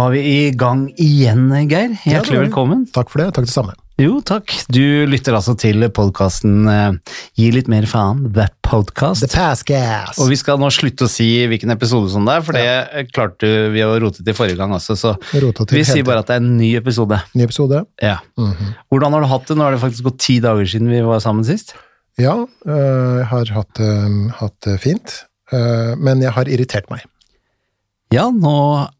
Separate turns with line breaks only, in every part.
var vi i gang igjen, Geir. Hjertelig
ja,
velkommen.
Takk for det. Takk det samme.
Jo, takk. Du lytter altså til podkasten Gi litt mer faen, That Podcast.
The past, Gas.
Og vi skal nå slutte å si hvilken episode som det er, for det klarte vi å rote til forrige gang også, så vi sier bare at det er en ny episode.
Ny episode.
Ja. Hvordan har du hatt det? Nå har det faktisk gått ti dager siden vi var sammen sist.
Ja, jeg jeg har hatt, øh, hatt det fint, uh, men jeg har irritert meg.
Ja, nå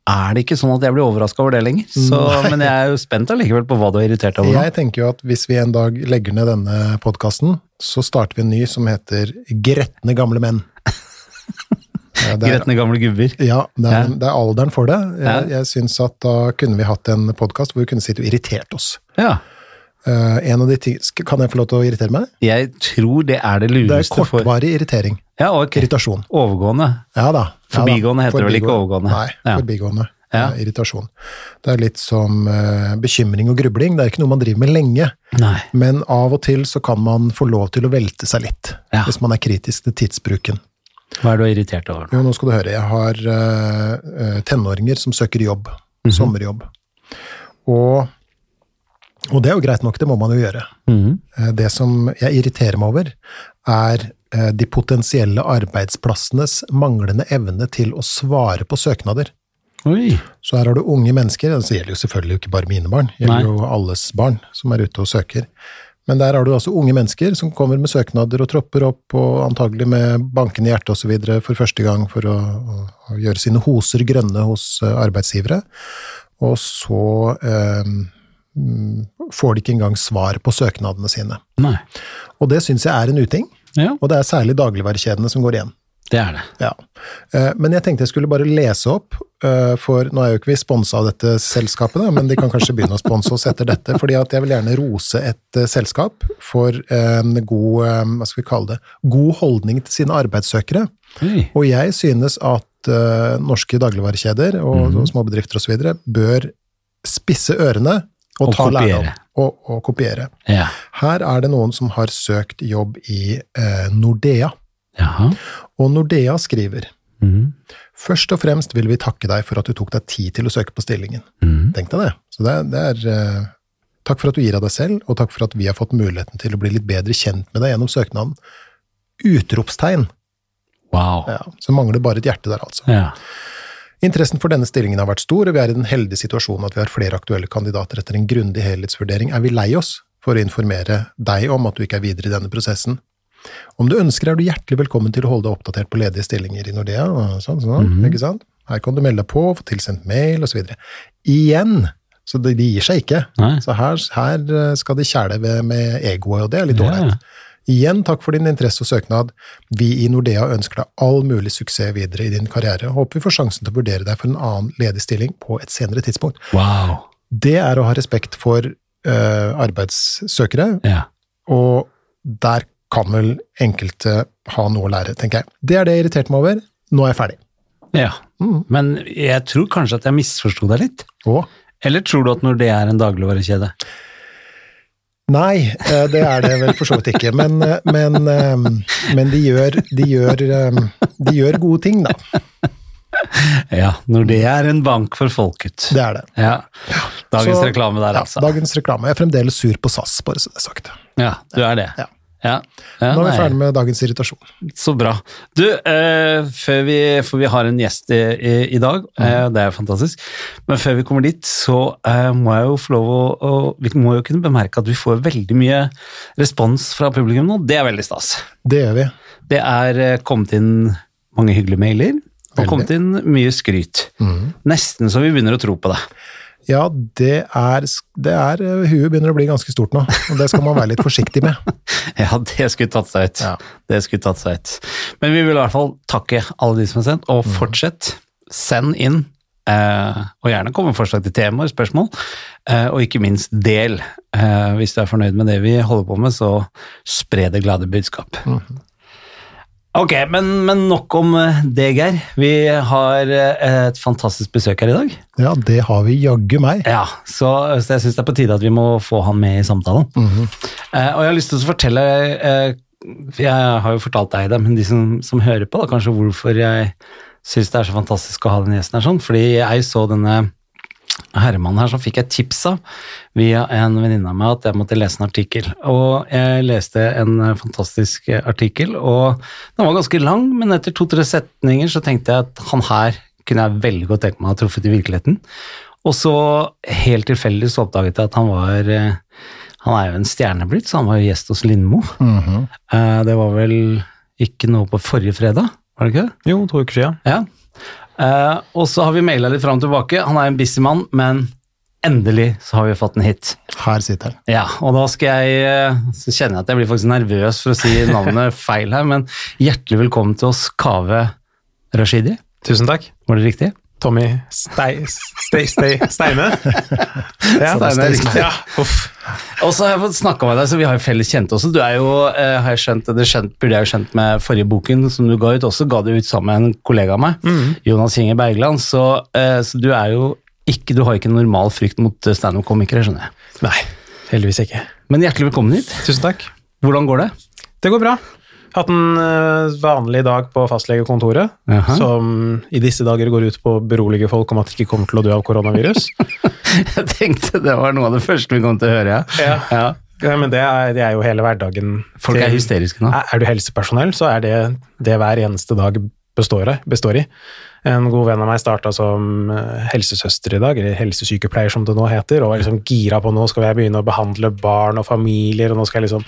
er det ikke sånn at jeg blir overraska over det lenger, så, men jeg er jo spent allikevel på hva du er irritert over nå.
Jeg tenker jo at hvis vi en dag legger ned denne podkasten, så starter vi en ny som heter Gretne gamle menn. Ja, er,
Gretne gamle gubber.
ja, det er, det er alderen for det. Jeg, jeg syns at da kunne vi hatt en podkast hvor vi kunne sitte og irritert oss.
Ja.
Eh, en av de ting, Kan jeg få lov til å irritere meg?
Jeg tror det er det lureste.
Det er
kortvarig for
irritering.
Ja, okay.
Irritasjon.
Overgående.
Ja da.
Forbigående
heter
heter det vel ikke overgående?
Nei,
Ja.
forbigående.
Ja.
Irritasjon. Det er litt som uh, bekymring og grubling. Det er ikke noe man driver med lenge,
Nei.
men av og til så kan man få lov til å velte seg litt. Hvis man er kritisk til tidsbruken.
Hva er du irritert over?
Jo, nå skal du høre. Jeg har eh, tenåringer som søker jobb.
Mhm.
Sommerjobb. Og, og det er jo greit nok, det må man jo gjøre. Eh, Det som jeg irriterer meg over, er eh, de potensielle arbeidsplassenes manglende evne til å svare på søknader.
Oi.
Så her har du unge mennesker, det gjelder jo selvfølgelig ikke bare mine barn, det
Nei.
gjelder jo alles barn som er ute og søker. Men der har du altså unge mennesker som kommer med søknader og tropper opp, og antagelig med bankende hjerte osv. for første gang for å, å, gjøre sine hoser grønne hos eh, arbeidsgivere. Og så eh, mm, får de ikke engang svar på søknadene sine.
Nei.
Og det syns jeg er en uting,
Ja,
og det er særlig dagligvarekjedene som går igjen.
det er det.
Ja. Eh, Men jeg tenkte jeg skulle bare lese opp, eh, for nå er jo ikke vi sponsa av dette selskapet, men de kan kanskje begynne å sponse oss etter dette, fordi at jeg vil gjerne rose et eh, selskap for en god, hva skal vi kalle det, god holdning til sine arbeidssøkere.
Hey.
Og jeg synes at norske dagligvarekjeder og
Mhm.
småbedrifter osv. bør spisse ørene og,
Og
ta
kopiere.
lærdom. Og, og kopiere.
Ja.
Her er det noen som har søkt jobb i eh, Nordea.
Jaha.
Og Nordea skriver
mm.
Først og fremst vil vi takke deg for at du tok deg tid til å søke på stillingen.
Mm.
Tenk deg det. Så det det er eh, Takk for at du gir av deg selv, og takk for at vi har fått muligheten til å bli litt bedre kjent med deg gjennom søknaden. Utropstegn.
Wow.
Ja, så mangler bare et hjerte der, altså.
Ja.
Interessen for denne stillingen har vært stor, og vi er i den heldige situasjonen at vi har flere aktuelle kandidater etter en grundig helhetsvurdering. Er vi lei oss for å informere deg om at du ikke er videre i denne prosessen? Om du ønsker, er du hjertelig velkommen til å holde deg oppdatert på ledige stillinger i Nordea. Sånn, Sånn, sånn, ikke sant? Her kan du melde deg på, få tilsendt mail osv. Igjen! Så de, gir seg ikke.
Nei.
Så her, her skal de kjæle med egoet, og det er litt
Ja.
Igjen takk for din interesse og søknad. Vi i Nordea ønsker deg all mulig suksess videre i din karriere. Håper vi får sjansen til å vurdere deg for en annen ledig stilling på et senere tidspunkt.
Wow.
Det er å ha respekt for eh, arbeidssøkere,
Ja.
og der kan vel enkelte ha noe å lære, tenker jeg. Det er det jeg irriterte meg over. Nå er jeg ferdig.
ja.
Mm.
Men jeg tror kanskje at jeg misforsto deg litt.
Og
Eller tror du at når det er en dagligvarekjede?
Nei, eh, det er det vel for så vidt ikke, men, eh, men, eh, men de, gjør, de, gjør, de gjør gode ting, da.
Ja, når det er en bank for folket.
Det er det.
Ja. Dagens
Så-
reklame der, altså.
Ja, dagens reklame. Jeg er fremdeles sur på SAS, bare så det er sagt.
Ja, du er det.
Ja.
Ja. Ja,
Nå er vi ferdig med dagens irritasjon.
Så bra. Du, eh, før vi, for vi har en gjest i, i, i dag, eh, det er fantastisk, men før vi kommer dit, så eh, må jeg jo få lov å, å Vi må jo kunne bemerke at vi får veldig mye respons fra publikum nå. Det er veldig stas.
Det gjør vi.
Det er eh, kommet inn mange hyggelige mailer, og
Veldig.
kommet inn mye skryt. Nesten så vi begynner å tro på det.
Ja, det er, det er eh, Huet begynner å bli ganske stort nå, og det skal man være litt forsiktig med.
Ja, det skulle tatt seg ut.
Ja.
Det skulle tatt seg ut. Men vi vil i hvert fall takke alle de som har sendt, og fortsett. Send inn, eh, og gjerne komme med forslag til temaer, spørsmål, eh, og ikke minst del. Eh, hvis du er fornøyd med det vi holder på med, så spre det glade budskap. Ok, men, men nok om eh, det, Geir. Vi har eh, et fantastisk besøk her i dag.
Ja, det har vi jaggu meg.
Ja, så, så jeg syns det er på tide at vi må få han med i samtalen. eh, og jeg har lyst til å fortelle eh, Jeg har jo fortalt deg det, men de som, som hører på, da, kanskje hvorfor jeg syns det er så fantastisk å ha den gjesten her. sånn, Fordi jeg så denne Herman her, som fikk jeg tips av via en venninne av meg at jeg måtte lese en artikkel. Og jeg leste en eh, fantastisk eh, artikkel, og den var ganske lang, men etter to-tre setninger så tenkte jeg at han her kunne jeg veldig godt tenke meg å ha truffet i virkeligheten. Og så helt tilfeldig så oppdaget jeg at han var eh, Han er jo en stjerne blitt, så han var jo gjest hos Lindmo. Eh, Det var vel ikke noe på forrige fredag, var det ikke det?
Jo, to uker siden.
Ja. Eh, og så har vi maila litt fram og tilbake. Han er en busy mann, men endelig så har vi fått en hit.
Her sitter han.
Ja, og da skal jeg eh, Så kjenner jeg at jeg blir faktisk nervøs for å si navnet feil her, men hjertelig velkommen til oss, Kave Rashidi.
Tusen takk.
Var det riktig?
Tommy Stei, Stei, Stei, Steine. Ja,
Steine er riktig.
Ja, uff.
Og så har jeg fått snakka med deg, så vi har jo felles kjente også. Du er jo, eh, har jeg skjønt, det skjønt, burde jeg jo skjønt med forrige boken som du ga ut også, ga du ut sammen med en kollega av meg, Jonas Inge Bergland, så, eh, så du er jo ikke, du har ikke normal frykt mot eh, standup-komikere, skjønner jeg.
Nei, heldigvis ikke.
Men hjertelig velkommen hit.
Tusen takk.
Hvordan går det?
Det går bra. Hatt en eh, vanlig dag på fastlegekontoret,
Aha.
som i disse dager går ut på å berolige folk om at de ikke kommer til å dø av koronavirus.
Jeg tenkte det var noe av det første vi kom til å høre, ja.
Ja.
ja.
Men det er, det er jo hele hverdagen.
Folk er hysteriske nå.
Er er du helsepersonell, så er det det hver eneste dag består, består i. En god venn av meg starta som eh, helsesøster i dag, eller helsesykepleier som det nå heter, og var liksom gira på nå skal jeg begynne å behandle barn og familier, og nå skal jeg liksom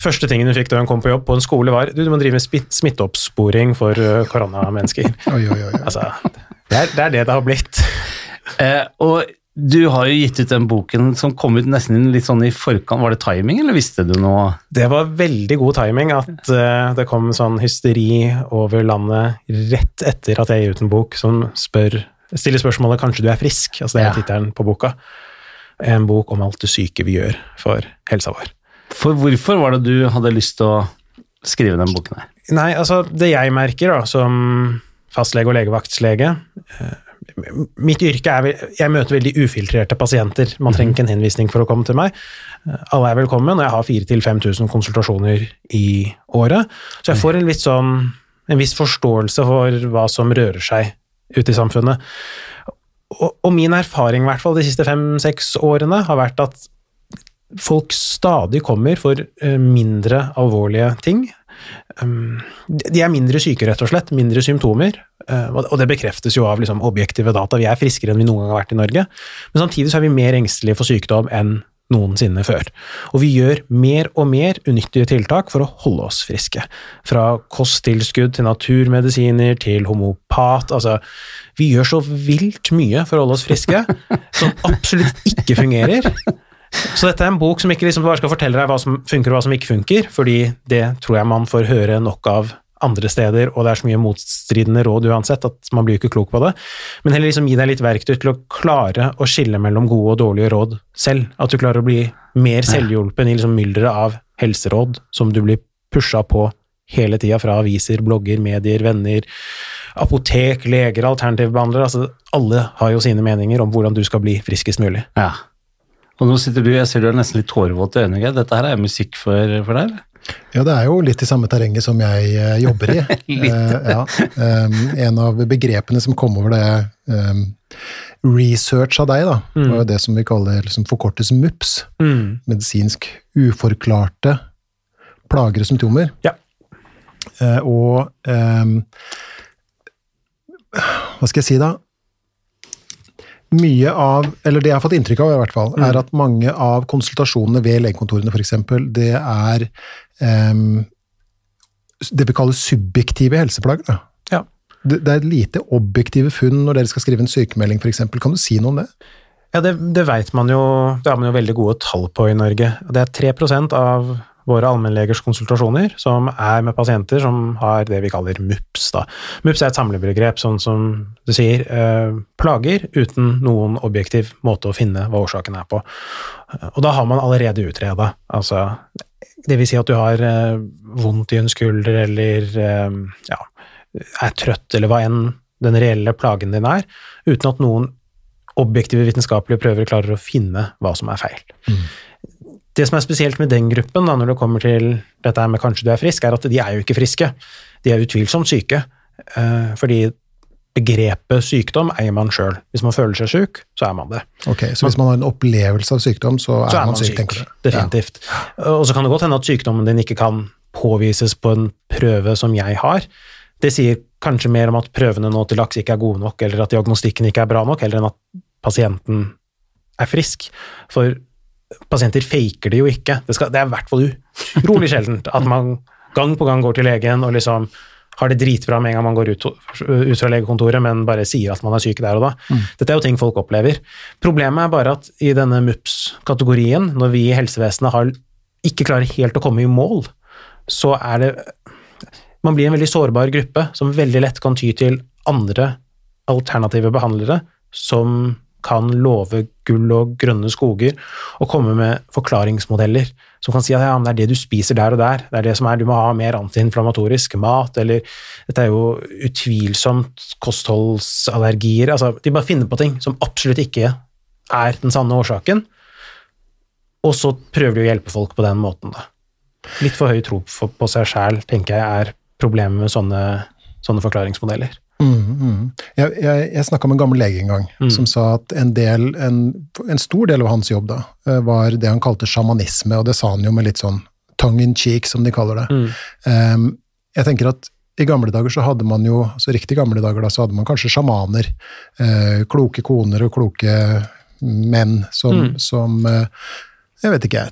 Første tingen hun fikk da hun kom på jobb på en skole, var du, du må drive med smitt- smitteoppsporing for eh, koronamennesker.
Oi, oi, oi. oi.
altså, det er, det er det det har blitt.
Eh, og du har jo gitt ut den boken som kom ut nesten litt sånn i forkant. Var det timing, eller visste du noe?
Det var veldig god timing at uh, det kom sånn hysteri over landet rett etter at jeg gir ut en bok som spør, stiller spørsmålet 'Kanskje du er frisk?' Altså det er
Ja.
tittelen på boka. En bok om alt det syke vi gjør for helsa vår.
For hvorfor var det du hadde lyst til å skrive den boken her?
Nei, altså det jeg merker da, som fastlege og legevaktslege eh, Mitt yrke er Jeg møter veldig ufiltrerte pasienter. Man trenger ikke en henvisning for å komme til meg. Alle er velkommen, og jeg har 4000-5000 konsultasjoner i året. Så jeg får en, litt sånn, en viss forståelse for hva som rører seg ute i samfunnet. Og, og min erfaring, hvert fall de siste fem-seks årene, har vært at folk stadig kommer for eh, mindre alvorlige ting. Um, de er mindre syke, rett og slett. Mindre symptomer. Eh, og det bekreftes jo av liksom, objektive data. Vi er friskere enn vi noen gang har vært i Norge. Men samtidig så er vi mer engstelige for sykdom enn noensinne før. Og vi gjør mer og mer unyttige tiltak for å holde oss friske. Fra kosttilskudd til naturmedisiner til homopat. Altså, vi gjør så vilt mye for å holde oss friske, som absolutt ikke fungerer. Så dette er en bok som ikke liksom bare skal fortelle deg hva som funker og hva som ikke funker, fordi det tror jeg man får høre nok av andre steder, og det er så mye motstridende råd uansett at man blir jo ikke klok på det. Men heller liksom gi deg litt verktøy til å klare å skille mellom gode og dårlige råd selv. At du klarer å bli mer selvhjulpen i liksom mylderet av helseråd som du blir pusha på hele tida fra aviser, blogger, medier, venner, apotek, leger, alternativbehandlere. Altså, alle har jo sine meninger om hvordan du skal bli friskest mulig.
Ja. Og nå sitter du, jeg ser du er nesten litt tårevåt i øynene. Dette her er musikk for, for deg?
Ja, det er jo litt i samme terrenget som jeg eh, jobber i. Eh, ja. Um, en av begrepene som kom over det um, research av deg, da, var jo det som vi kaller liksom forkortes MUPS. Medisinsk uforklarte plager og symptomer.
Ja.
Eh, og um, Hva skal jeg si, da? Mye av, eller det jeg har fått inntrykk av i hvert fall, er at mange av konsultasjonene ved legekontorene f.eks., det er um, det vi kaller subjektive helseplager.
Ja.
Det, det er lite objektive funn når dere skal skrive en sykemelding f.eks. Kan du si noe om det?
Ja, det, det vet man jo, det har man jo veldig gode tall på i Norge. Det er 3% av våre allmennlegers konsultasjoner som er med pasienter som har det vi kaller MUPS. Da. MUPS er et samlebegrep, sånn som du sier, eh, plager uten noen objektiv måte å finne hva årsaken er på. Og da har man allerede utreda. Altså, det vil si at du har eh, vondt i en skulder eller eh, ja, er trøtt eller hva enn den reelle plagen din er, uten at noen objektive vitenskapelige prøver klarer å finne hva som er feil. Det som er spesielt med den gruppen, da, når det kommer til dette med kanskje du er frisk, er at de er jo ikke friske. De er utvilsomt syke. eh, fordi begrepet sykdom eier man sjøl. Hvis man føler seg syk, så er man det.
Ok, Så hvis man har en opplevelse av sykdom, så er,
Så er
man
man
syk,
syk,
tenker du?
definitivt. Og så kan det godt hende at sykdommen din ikke kan påvises på en prøve som jeg har. Det sier kanskje mer om at prøvene nå til laks ikke er gode nok, eller at diagnostikken ikke er bra nok, heller enn at pasienten er frisk. For pasienter faker det jo ikke. Det, skal, det er i hvert fall utrolig sjeldent at man gang på gang går til legen og liksom har det dritbra med en gang man går ut, ut fra legekontoret, men bare sier at man er syk der og da. Dette er jo ting folk opplever. Problemet er bare at i denne MUPS-kategorien, når vi i helsevesenet har, ikke klarer helt å komme i mål, så er det Man blir en veldig sårbar gruppe som veldig lett kan ty til andre alternative behandlere som kan love gull og grønne skoger og komme med forklaringsmodeller som kan si at ja, det er det du spiser der og der, det er det som er, du må ha mer antiinflamatorisk mat, eller dette er jo utvilsomt kostholdsallergier, altså de bare finner på ting som absolutt ikke er den sanne årsaken, og så prøver de å hjelpe folk på den måten, da. Litt for høy tro på, seg sjæl, tenker jeg er problemet med sånne, sånne forklaringsmodeller.
Mm, mm. Jeg, jeg, jeg snakka med en gammel lege en gang
Mm.
som sa at en, del, en, en stor del av hans jobb da, eh, var det han kalte sjamanisme, og det sa han jo med litt sånn tongue in cheek, som de kaller det.
Mm.
Um, jeg tenker at i gamle dager så hadde man jo, så riktig gamle dager da, så hadde man kanskje sjamaner, eh, kloke koner og kloke menn som,
Mm.
som eh, jeg vet ikke,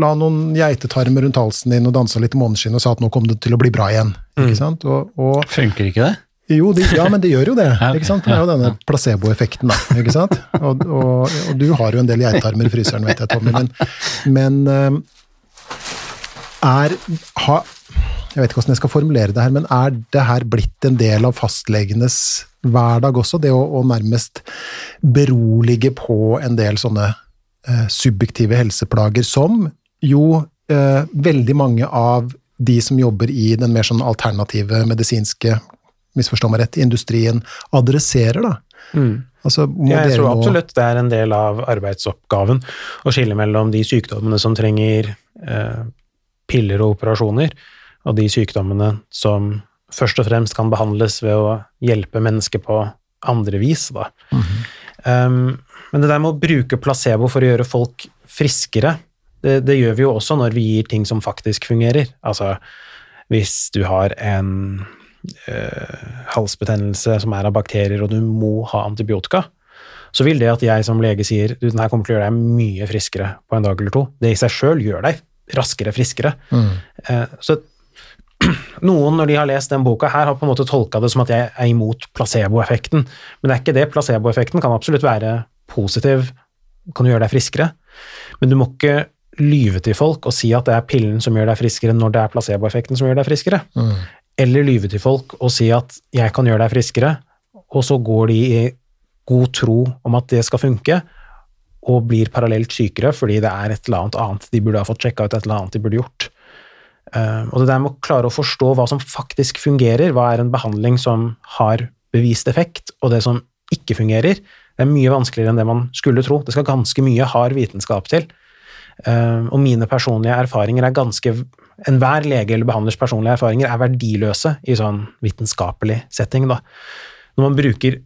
la noen geitetarmer rundt halsen din og dansa litt i måneskinn og sa at nå kom det til å bli bra igjen.
Mm.
ikke sant? Og, og
Funker ikke det?
Jo, de, ja, men det gjør jo det. Ikke sant? Det er jo denne placeboeffekten, ikke sant? Og, og, og du har jo en del geittarmer i fryseren, vet jeg, Tommy, men, men eh, er ha, Jeg vet ikke hvordan jeg skal formulere det her, men er det her blitt en del av fastlegenes hverdag også? Det å, å nærmest berolige på en del sånne eh, subjektive helseplager, som jo eh, veldig mange av de som jobber i den mer sånn alternative medisinske misforstå meg rett, industrien adresserer, da. Altså, må
Ja, jeg tror absolutt det er en del av arbeidsoppgaven å skille mellom de sykdommene som trenger eh, piller og operasjoner, og de sykdommene som først og fremst kan behandles ved å hjelpe mennesker på andre vis. Da. um, men det der med å bruke placebo for å gjøre folk friskere, det, det gjør vi jo også når vi gir ting som faktisk fungerer. Altså hvis du har en eh, halsbetennelse som er av bakterier, og du må ha antibiotika, så vil det at jeg som lege sier du, den her kommer til å gjøre deg mye friskere på en dag eller to, det i seg sjøl gjør deg raskere friskere.
Mm.
Eh, så noen, når de har lest den boka her, har på en måte tolka det som at jeg er imot placeboeffekten, men det er ikke det. Placeboeffekten kan absolutt være positiv, kan gjøre deg friskere, men du må ikke lyve til folk og si at det er pillen som gjør deg friskere, når det er placeboeffekten som gjør deg friskere.
Mm.
Eller lyve til folk og si at 'jeg kan gjøre deg friskere', og så går de i god tro om at det skal funke, og blir parallelt sykere fordi det er et eller annet annet de burde ha fått sjekka ut, et eller annet de burde gjort. Eh, og det der med å klare å forstå hva som faktisk fungerer, hva er en behandling som har bevist effekt, og det som ikke fungerer, det er mye vanskeligere enn det man skulle tro. Det skal ganske mye hard vitenskap til. Eh, og mine personlige erfaringer er ganske Enhver lege eller behandlers personlige erfaringer er verdiløse i sånn vitenskapelig setting. Da. Når man bruker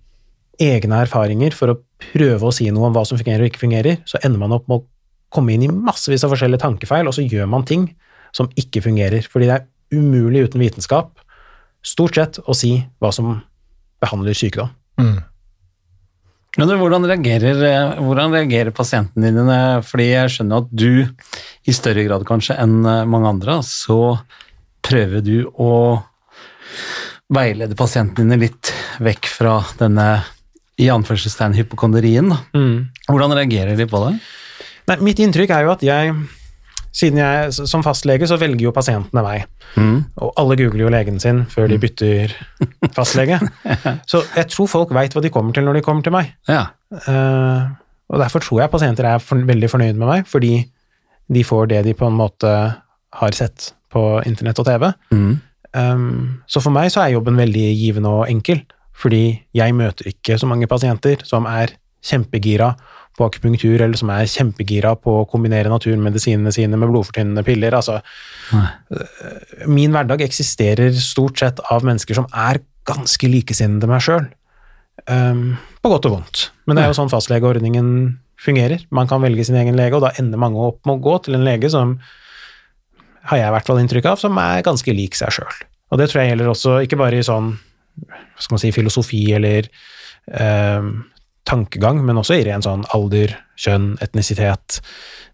egne erfaringer for å prøve å si noe om hva som fungerer og ikke fungerer, så ender man opp med å komme inn i massevis av forskjellige tankefeil, og så gjør man ting som ikke fungerer. Fordi det er umulig uten vitenskap, stort sett, å si hva som behandler sykdom.
Mm.
Men du, hvordan, reagerer, eh, hvordan reagerer pasientene dine? Fordi jeg skjønner at du, i større grad kanskje enn eh, mange andre, så prøver du å veilede pasientene dine litt vekk fra denne i anførselstegn hypokonderien. Mm. Hvordan reagerer de på det?
Nei, mitt inntrykk er jo at jeg, siden jeg som fastlege, så velger jo pasientene meg. Og alle googler jo legen sin før de bytter fastlege. Så jeg tror folk veit hva de kommer til når de kommer til meg.
Ja.
Uh, og derfor tror jeg pasienter er for, veldig fornøyd med meg, fordi de får det de på en måte har sett på internett og TV.
Mm.
Um, så for meg så er jobben veldig givende og enkel, fordi jeg møter ikke så mange pasienter som er kjempegira på akupunktur, eller som er kjempegira på å kombinere naturmedisinene sine med blodfortynnende piller. Altså,
Nei.
min hverdag eksisterer stort sett av mennesker som er ganske likesinnede meg sjøl. Um, på godt og vondt. Men det er jo sånn fastlegeordningen fungerer. Man kan velge sin egen lege, og da ender mange opp med å gå til en lege som har jeg i hvert fall inntrykk av, som er ganske lik seg sjøl. Og det tror jeg gjelder også, ikke bare i sånn hva skal man si, filosofi eller eh, tankegang, men også i ren sånn alder, kjønn, etnisitet.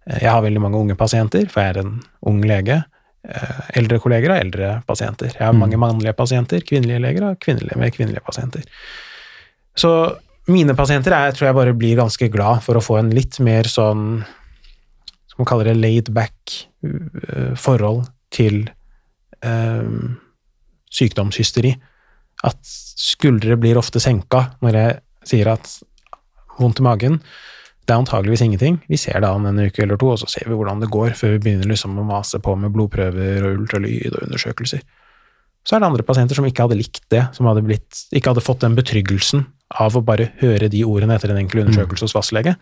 Jeg har veldig mange unge pasienter, for jeg er en ung lege. Eh, eldre kolleger har eldre pasienter. Jeg har mm. mange mannlige pasienter, kvinnelige leger har kvinnelige, med kvinnelige pasienter. Så mine pasienter er, tror jeg bare blir ganske glad for å få en litt mer sånn Som man kaller det laid back uh, forhold til um, sykdomshysteri. At skuldre blir ofte senka når jeg sier at vondt i magen det er antageligvis ingenting. Vi ser det an en uke eller to, og så ser vi hvordan det går, før vi begynner liksom å mase på med blodprøver og ultralyd og undersøkelser. Så er det andre pasienter som ikke hadde likt det, som hadde blitt, ikke hadde fått den betryggelsen av å bare høre de ordene etter en enkel undersøkelse hos fastlege.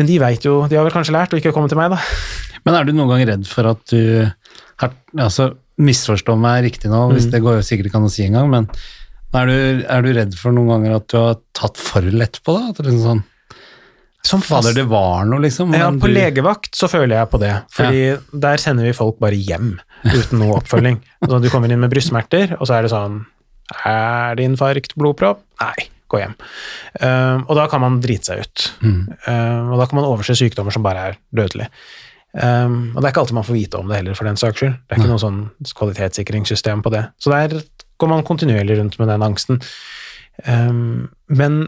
Men de veit jo De har vel kanskje lært å ikke komme til meg, da.
Men er du noen gang redd for at du har Altså, misforstå meg riktig nå, hvis mm. det går jo sikkert ikke an å si engang, men er du, er du, redd for noen ganger at du har tatt for lett på det? At det liksom sånn som fader, det var noe, liksom.
Ja, på du... legevakt så føler jeg på det, fordi ja. der sender vi folk bare hjem uten noe oppfølging. Så du kommer inn med brystsmerter, og så er det sånn er det infarkt, blodpropp? Nei, gå hjem. Uh, og da kan man drite seg ut. Mm. Uh, og da kan man overse sykdommer som bare er dødelige. Um, og det er ikke alltid man får vite om det heller, for den saks skyld. Det er ikke noe sånn kvalitetssikringssystem på det. Så der går man kontinuerlig rundt med den angsten. Um, men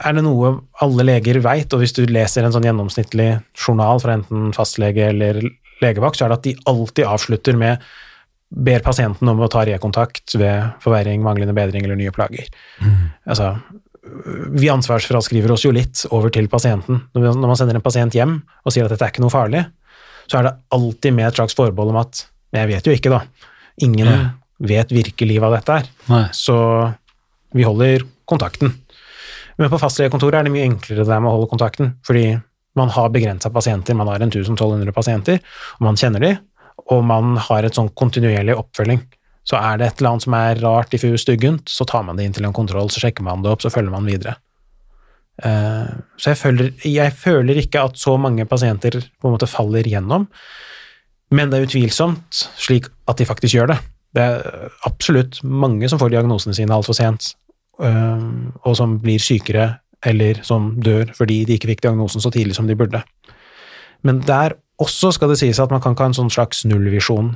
er det noe alle leger veit, og hvis du leser en sånn gjennomsnittlig journal fra enten fastlege eller legevakt, så er det at de alltid avslutter med ber pasienten om å ta rekontakt ved forverring, manglende bedring eller nye plager. Mm. Altså, vi ansvarsfraskriver oss jo litt over til pasienten. Når man sender en pasient hjem og sier at dette er ikke noe farlig, så er det alltid med et slags forbehold om at Jeg vet jo ikke, da. Ingen. Vet virkelig hva dette er. Nei. Så vi holder kontakten. Men på fastlegekontoret er det mye enklere det med å holde kontakten, fordi man har begrensa pasienter, man har 1200 pasienter, og man kjenner de, og man har et sånn kontinuerlig oppfølging. Så er det et eller annet som er rart, diffust, styggent, så tar man det inn til en kontroll, så sjekker man det opp, så følger man videre. Eh, så jeg føler, jeg føler ikke at så mange pasienter på en måte faller gjennom, men det er utvilsomt slik at de faktisk gjør det. Det er absolutt mange som får diagnosene sine altfor sent, eh, og som blir sykere eller som dør fordi de ikke fikk diagnosen så tidlig som de burde. Men der også skal det sies at man kan ikke ha en sånn slags nullvisjon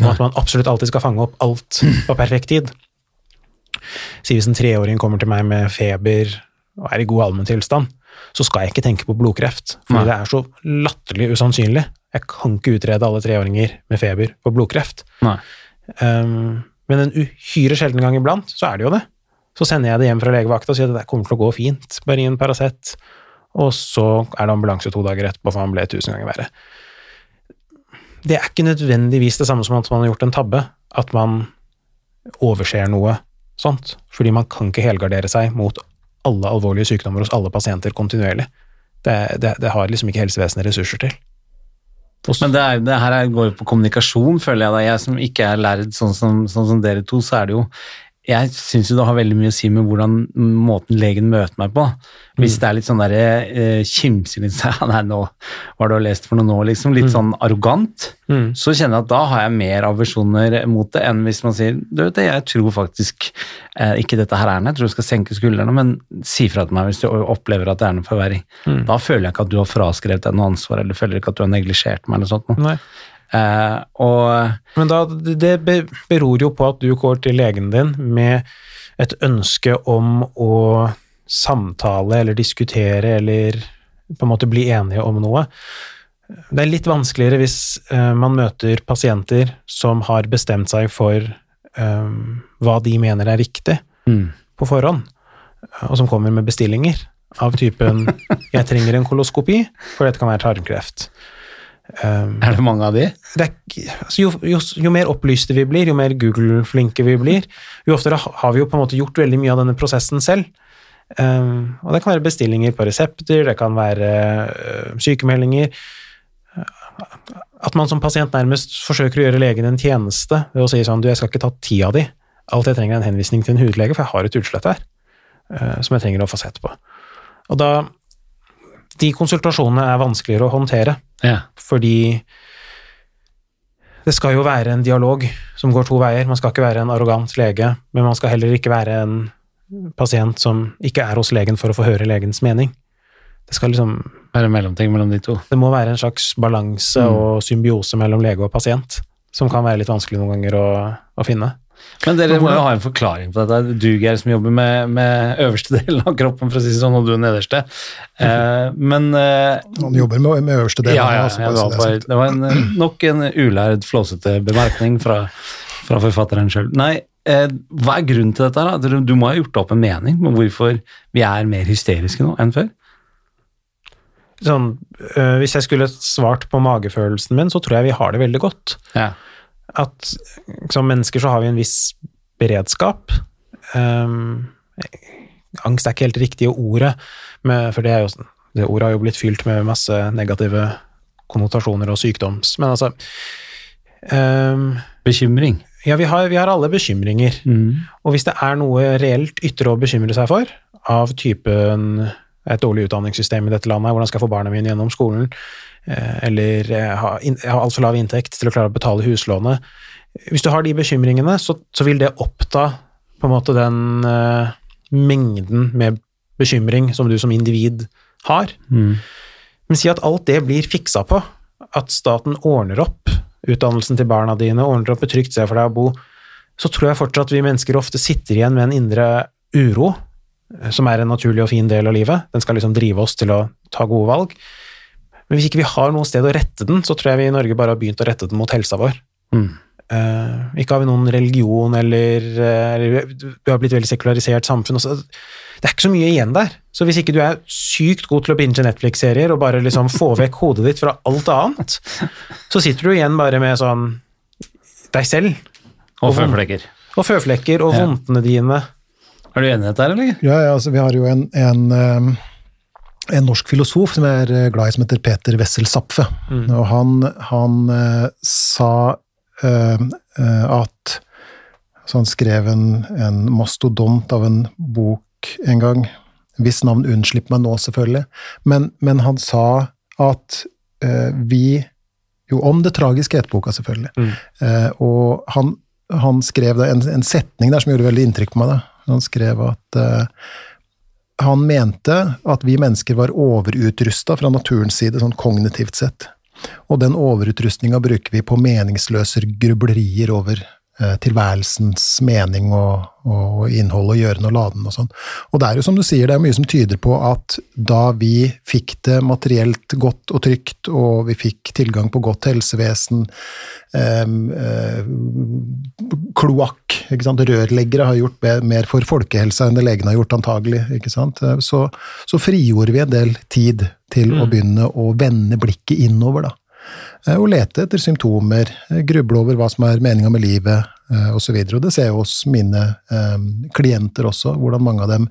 om at man absolutt alltid skal fange opp alt på perfekt tid. Si hvis en treåring kommer til meg med feber og er i god allmenntilstand, så skal jeg ikke tenke på blodkreft, fordi det er så latterlig usannsynlig. Jeg kan ikke utrede alle treåringer med feber for blodkreft. Um, men en uhyre sjelden gang iblant, så er det jo det. Så sender jeg det hjem fra legevakta og sier at det kommer til å gå fint, bare gi en Paracet og så er det ambulanse to dager etterpå, for han ble tusen ganger verre. Det er ikke nødvendigvis det samme som at man har gjort en tabbe, at man overser noe sånt, fordi man kan ikke helgardere seg mot alle alvorlige sykdommer hos alle pasienter kontinuerlig. Det, det, det har liksom ikke helsevesenet ressurser til.
Men det, er, det her går jo på kommunikasjon, føler jeg da. Jeg som ikke er lærd sånn sånn som dere to, så er det jo jeg syns jo det har veldig mye å si med hvordan måten legen møter meg på. Hvis mm. det er litt sånn derre eh, kimsing litt sånn Nei, nå hva har du lest for noe nå, liksom. Litt mm. sånn arrogant. Mm. Så kjenner jeg at da har jeg mer aversjoner mot det enn hvis man sier du vet det, jeg tror faktisk eh, ikke dette her er noe, jeg tror du skal senke skuldrene, men si fra til meg hvis du opplever at det er noe forverring. Mm. Da føler jeg ikke at du har fraskrevet deg noe ansvar, eller føler ikke at du har neglisjert meg eller sånt. Noe.
Eh, og, Men da, det beror jo på at du går til legen din med et ønske om å samtale eller diskutere eller på en måte bli enige om noe. Det er litt vanskeligere hvis eh, man møter pasienter som har bestemt seg for eh, hva de mener er riktig mm. på forhånd, og som kommer med bestillinger av typen 'jeg trenger en koloskopi, for dette kan være tarmkreft'.
Um, er det mange av de?
Det er, altså jo, jo, jo, mer opplyste vi blir, jo mer Google-flinke vi blir, jo oftere har vi jo på en måte gjort veldig mye av denne prosessen selv. Um, og det kan være bestillinger på resepter, det kan være uh, sykemeldinger. At man som pasient nærmest forsøker å gjøre legen en tjeneste ved å si sånn du, jeg skal ikke ta tida di, alt jeg trenger er en henvisning til en hudlege, for jeg har et utslett her. uh, som jeg trenger å få sett på. Og da De konsultasjonene er vanskeligere å håndtere,
Ja.
fordi det skal jo være en dialog som går to veier. Man skal ikke være en arrogant lege, men man skal heller ikke være en pasient som ikke er hos legen for å få høre legens mening. Det skal liksom
Være mellomting mellom de to.
Det må være en slags balanse og symbiose mellom lege og pasient, som kan være litt vanskelig noen ganger å, å finne.
Men dere må jo ha en forklaring på dette. Du, Geir, som jobber med, med øverste delen av kroppen, for å si det sånn, og du nederste. Eh, men eh,
Han jobber med, med øverste delen.
ja, ja,
altså,
ja, det, var
det er
bare, det var en, eh, nok en ulærd, flåsete bemerkning fra, fra forfatteren sjøl. Nei, eh, hva er grunnen til dette? da? Du må ha gjort opp en mening med hvorfor vi er mer hysteriske nå enn før?
Sånn, øh, hvis jeg skulle svart på magefølelsen min, så tror jeg vi har det veldig godt.
Ja.
At som mennesker så har vi en viss beredskap. Um, angst er ikke helt riktige ordet, men, for det, jo, det ordet har jo blitt fylt med masse negative konnotasjoner og sykdoms... Men altså um,
Bekymring.
Ja, vi har, vi har alle bekymringer. Og hvis det er noe reelt ytre å bekymre seg for, av typen et dårlig utdanningssystem i dette landet, hvordan skal jeg få barna mine gjennom skolen, eller ha, har, inn- jeg altfor lav inntekt til å klare å betale huslånet Hvis du har de bekymringene, så, så vil det oppta på en måte den uh, mengden med bekymring som du som individ har. Men si at alt det blir fiksa på, at staten ordner opp utdannelsen til barna dine, ordner opp et trygt sted for deg å bo, så tror jeg fortsatt vi mennesker ofte sitter igjen med en indre uro, eh, som er en naturlig og fin del av livet. Den skal liksom drive oss til å ta gode valg. Men hvis ikke vi har noe sted å rette den, så tror jeg vi i Norge bare har begynt å rette den mot helsa vår.
Mm.
Uh, ikke har vi noen religion, eller, eh, eller Vi har blitt veldig sekularisert samfunn. Også. Det er ikke så mye igjen der. Så hvis ikke du er sykt god til å binge Netflix-serier og bare liksom få vekk hodet ditt fra alt annet, så sitter du igjen bare med sånn deg selv
Og føflekker.
og føflekker og
Ja.
vondtene dine.
Er du enig i dette, eller?
Ja, ja, altså, vi har jo en, en, eh, en norsk filosof som jeg er eh, glad i, som heter Peter Wessel Zapfe. Og han, han eh, sa eh, at så Han skrev en, en mastodont av en bok en gang. Hvis navn unnslipp meg nå, selvfølgelig. Men, men han sa at uh, vi Jo, om det tragiske i boka, selvfølgelig. Eh, og han, han skrev en, en setning der som gjorde veldig inntrykk på meg. Da. Han skrev at han mente at vi mennesker var overutrusta fra naturens side, sånn kognitivt sett. Og den overutrustninga bruker vi på meningsløse grublerier over tilværelsens mening og, og innhold og gjøren og laden og sånn. Og det er jo som du sier, det er mye som tyder på at da vi fikk det materielt godt og trygt, og vi fikk tilgang på godt helsevesen, eh, eh, kloakk, ikke sant, rørleggere har gjort mer for folkehelsa enn det legene har gjort antagelig, ikke sant, Eh, så, så frigjorde vi en del tid til å begynne å vende blikket innover, da. Eh, Og lete etter symptomer, eh, gruble over hva som er meninga med livet, eh, osv. Det ser jeg hos mine klienter også, hvordan mange av dem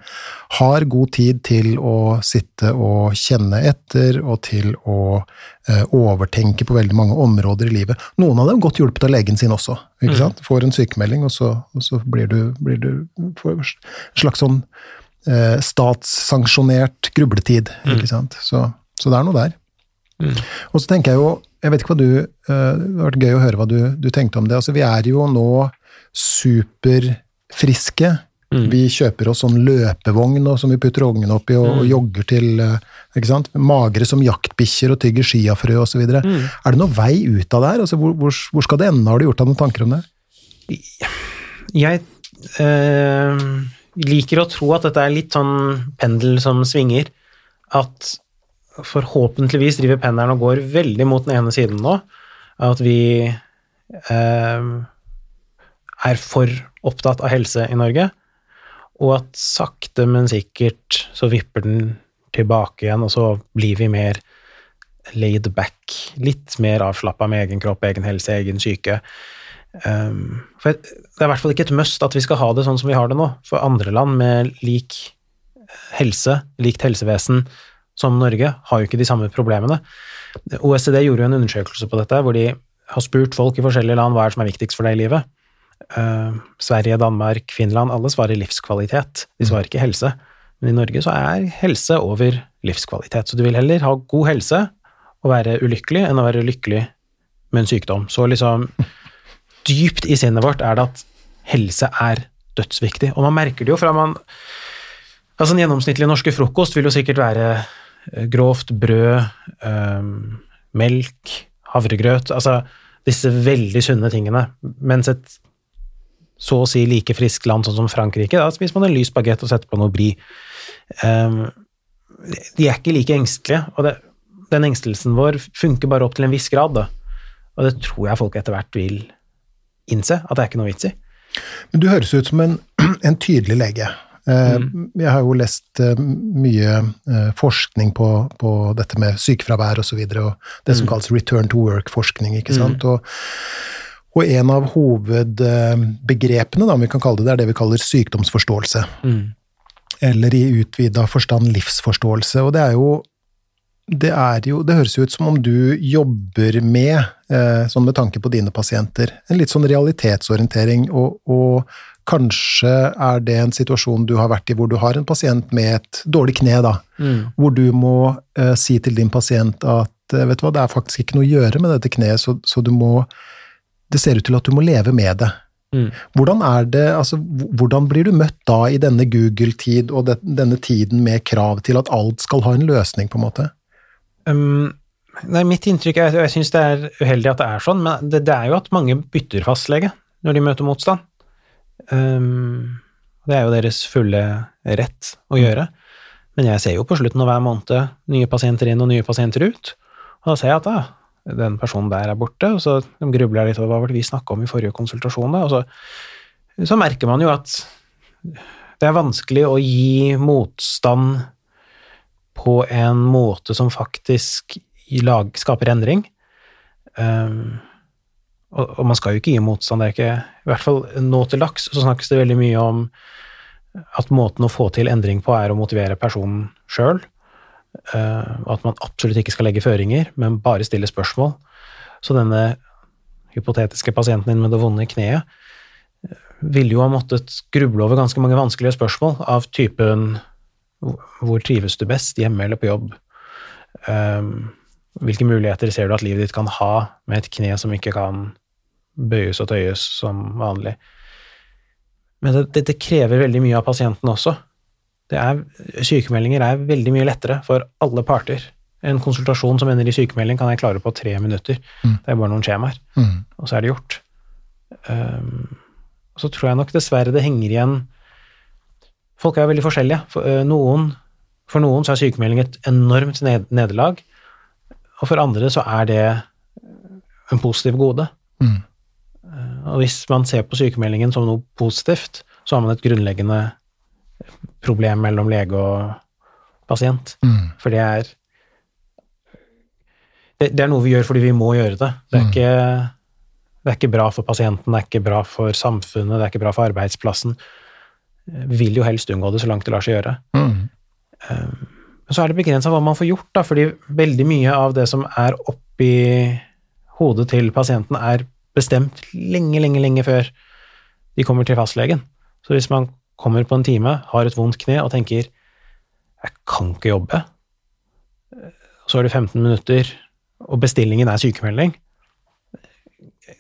har god tid til å sitte og kjenne etter, og til å overtenke på veldig mange områder i livet. Noen av dem godt hjulpet av legen sin også. ikke sant? Får en sykemelding, og så, og så blir du, blir du får en slags sånn statssanksjonert grubletid. ikke sant? Så, så det er noe der. Og så tenker jeg jo, jeg vet ikke hva du eh, Det har vært gøy å høre hva du, du tenkte om det. Altså, vi er jo nå superfriske. Vi kjøper oss sånn løpevogn og, som vi putter ungene oppi og, og jogger til eh, ikke sant? Magre som jaktbikkjer og tygger skiafrø osv. videre Er det noen vei ut av det her? Altså, hvor, hvor, hvor skal det ende? Har du gjort deg noen tanker om det?
Jeg øh, liker å tro at dette er litt sånn pendel som svinger. At forhåpentligvis driver pendelen og går veldig mot den ene siden nå. At vi eh, er for opptatt av helse i Norge. Og at sakte, men sikkert så vipper den tilbake igjen, og så blir vi mer laid back. Litt mer avslappa med egen kropp, egen helse, egen syke. Um, for det er i hvert fall ikke et must at vi skal ha det sånn som vi har det nå. For andre land med lik helse, likt helsevesen som Norge, har jo ikke de samme problemene. OECD gjorde jo en undersøkelse på dette, hvor de har spurt folk i forskjellige land hva er det som er viktigst for deg i livet. Uh, Sverige, Danmark, Finland, alle svarer livskvalitet. De svarer ikke helse. Men i Norge så er helse over livskvalitet. Så du vil heller ha god helse og være ulykkelig enn å være lykkelig med en sykdom. Så liksom dypt i sinnet vårt er det at helse er dødsviktig. Og man merker det jo fra man Altså, en gjennomsnittlig norske frokost vil jo sikkert være eh, grovt brød, øhm, melk, havregrøt Altså disse veldig sunne tingene. Mens et så å si like friskt land sånn som Frankrike, da spiser man en lys bagett og setter på noe brie. Um, de er ikke like engstelige, og det, den engstelsen vår funker bare opp til en viss grad. Da. Og det tror jeg folk etter hvert vil innse, at det er ikke noe vits i.
Men du høres ut som en, en tydelig lege. Mm. Jeg har jo lest eh, mye eh, forskning på, på dette med sykefravær osv., og, så videre, og det som mm. kalles return to work-forskning. ikke sant? Mm. Og, og, en av hovedbegrepene, da, om vi kan kalle det det, er det vi kaller sykdomsforståelse. Mm. Eller i utvida forstand livsforståelse. Og det er jo det, jo, det høres jo ut som om du jobber med, eh, sånn med tanke på dine pasienter, en litt sånn realitetsorientering, og, og, kanskje er det en situasjon du har vært i hvor du har en pasient med et dårlig kne, da, mm. hvor du må uh, si til din pasient at eh, vet du hva, det er faktisk ikke noe å gjøre med dette kneet, så, så du må Det ser ut til at du må leve med det. Mm. Hvordan er det, altså, hvordan blir du møtt da i denne Google-tid og det, denne tiden med krav til at alt skal ha en løsning, på en måte?
Um, nei, mitt inntrykk er, og jeg syns det er uheldig at det er sånn, men det, det, er jo at mange bytter fastlege når de møter motstand. Um, det er jo deres fulle rett å mm. gjøre. Men jeg ser jo på slutten av hver måned nye pasienter inn og nye pasienter ut, og da ser jeg at da, den personen der er borte, og så grubler jeg litt over hva var det vi snakka om i forrige konsultasjon, da, og så, så merker man jo at det er vanskelig å gi motstand på en måte som faktisk lag, skaper endring. Um, og, og, man skal jo ikke gi motstand, det er ikke I hvert fall nå til dags så snakkes det veldig mye om at måten å få til endring på er å motivere personen sjøl. Uh, og at man absolutt ikke skal legge føringer, men bare stille spørsmål. Så denne hypotetiske pasienten din med det vonde kneet uh, ville jo ha måttet gruble over ganske mange vanskelige spørsmål av typen hvor trives du best, hjemme eller på jobb? Um, hvilke muligheter ser du at livet ditt kan ha med et kne som ikke kan bøyes og tøyes som vanlig? Men det, det, det krever veldig mye av pasienten også. Er, sykemeldinger er veldig mye lettere for alle parter. En konsultasjon som ender i sykemelding, kan jeg klare på tre minutter. Mm. Det er bare noen skjemaer, mm. og så er det gjort. Um, så tror jeg nok dessverre det henger igjen Folk er veldig forskjellige. For uh, noen, for noen så er sykemelding et enormt nederlag, og for andre så er det en positiv gode. Mm. Og hvis man ser på sykemeldingen som noe positivt, så har man et grunnleggende problem mellom lege og pasient. Mm. For det er det, det, er noe vi gjør fordi vi må gjøre det. Det er, mm. ikke, det er ikke bra for pasienten, det er ikke bra for samfunnet, det er ikke bra for arbeidsplassen. Vi vil jo helst unngå det så langt det lar seg gjøre. Mm. Um, så er det begrensa hva man får gjort, da, fordi veldig mye av det som er oppi hodet til pasienten, er bestemt lenge, lenge, lenge før de kommer til fastlegen. Så hvis man kommer på en time, har et vondt kne og tenker 'jeg kan ikke jobbe', så er det 15 minutter, og bestillingen er sykemelding,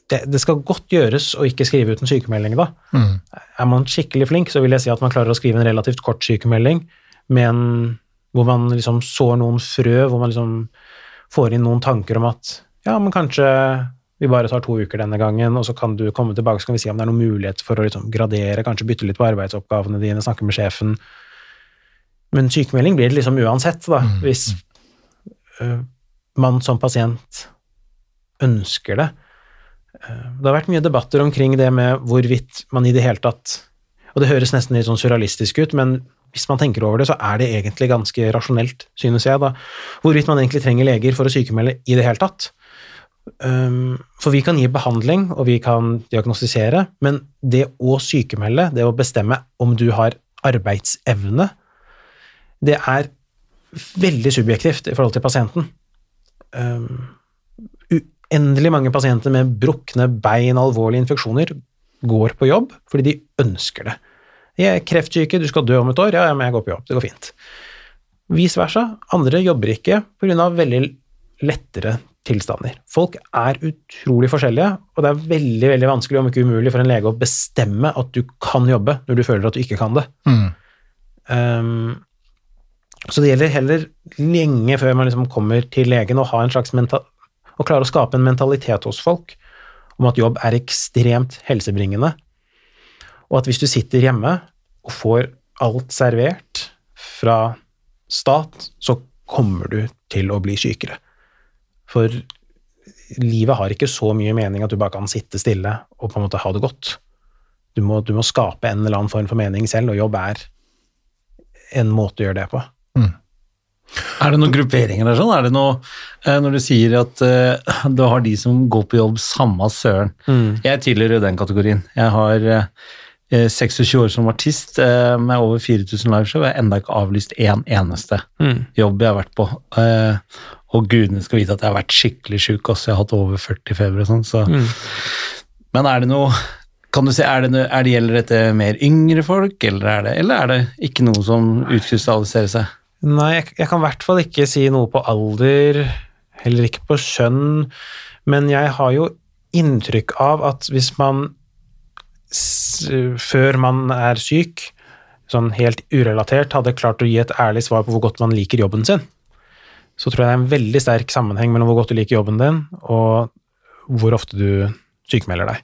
det, det, skal godt gjøres å ikke skrive ut en sykemelding da. Mm. Er man skikkelig flink, så vil jeg si at man klarer å skrive en relativt kort sykemelding en, hvor man liksom sår noen frø, hvor man liksom får inn noen tanker om at ja, men kanskje vi bare tar to uker denne gangen, og så kan du komme tilbake så kan vi si om det er noen mulighet for å liksom gradere, kanskje bytte litt på arbeidsoppgavene dine, snakke med sjefen. Men sykemelding blir det liksom uansett, da, mm. hvis uh, man som pasient ønsker det. Det har vært mye debatter omkring det med hvorvidt man i det hele tatt Og det høres nesten litt sånn surrealistisk ut, men hvis man tenker over det, så er det egentlig ganske rasjonelt, synes jeg, da. Hvorvidt man egentlig trenger leger for å sykemelde i det hele tatt. Um, for vi kan gi behandling, og vi kan diagnostisere, men det å sykemelde, det å bestemme om du har arbeidsevne, det er veldig subjektivt i forhold til pasienten. Um, uendelig mange pasienter med brukne bein, alvorlige infeksjoner, går på jobb fordi de ønsker det. Jeg er kreftsyke, du skal dø om et år. Ja, ja, men jeg går på jobb. Det går fint. Vice versa. Andre jobber ikke pga. veldig lettere tilstander. Folk er utrolig forskjellige, og det er veldig veldig vanskelig, om ikke umulig, for en lege å bestemme at du kan jobbe når du føler at du ikke kan det.
Mm.
Um, så det gjelder heller lenge før man liksom kommer til legen, å ha en slags mental, å klare å skape en mentalitet hos folk om at jobb er ekstremt helsebringende, og at hvis du sitter hjemme og får alt servert fra stat, så kommer du til å bli sykere. For livet har ikke så mye mening at du bare kan sitte stille og på en måte ha det godt. Du må, du må skape en eller annen form for mening selv, og jobb er en måte å gjøre det på.
Er det noen grupperinger der sånn? Er det noe, eh, når du sier at uh, du har de som går på jobb samme søren. Jeg tilhører den kategorien. Jeg har uh, 26 år som artist uh, med over 4000 liveshow. Jeg har enda ikke avlyst én eneste jobb jeg har vært på. Og gudene skal vite at jeg har vært skikkelig sjuk også, jeg har hatt over 40 feber og sånn. Så. Men er det noe kan du si, er det, er det, Gjelder dette mer yngre folk, eller er, det, eller er det ikke noe som utkrystalliserer seg?
Nei, jeg, jeg kan i hvert fall ikke si noe på alder, heller ikke på skjønn, men jeg har jo inntrykk av at hvis man før man er syk, sånn helt urelatert, hadde klart å gi et ærlig svar på hvor godt man liker jobben sin, så tror jeg det er en veldig sterk sammenheng mellom hvor godt du liker jobben din, og hvor ofte du sykemelder deg.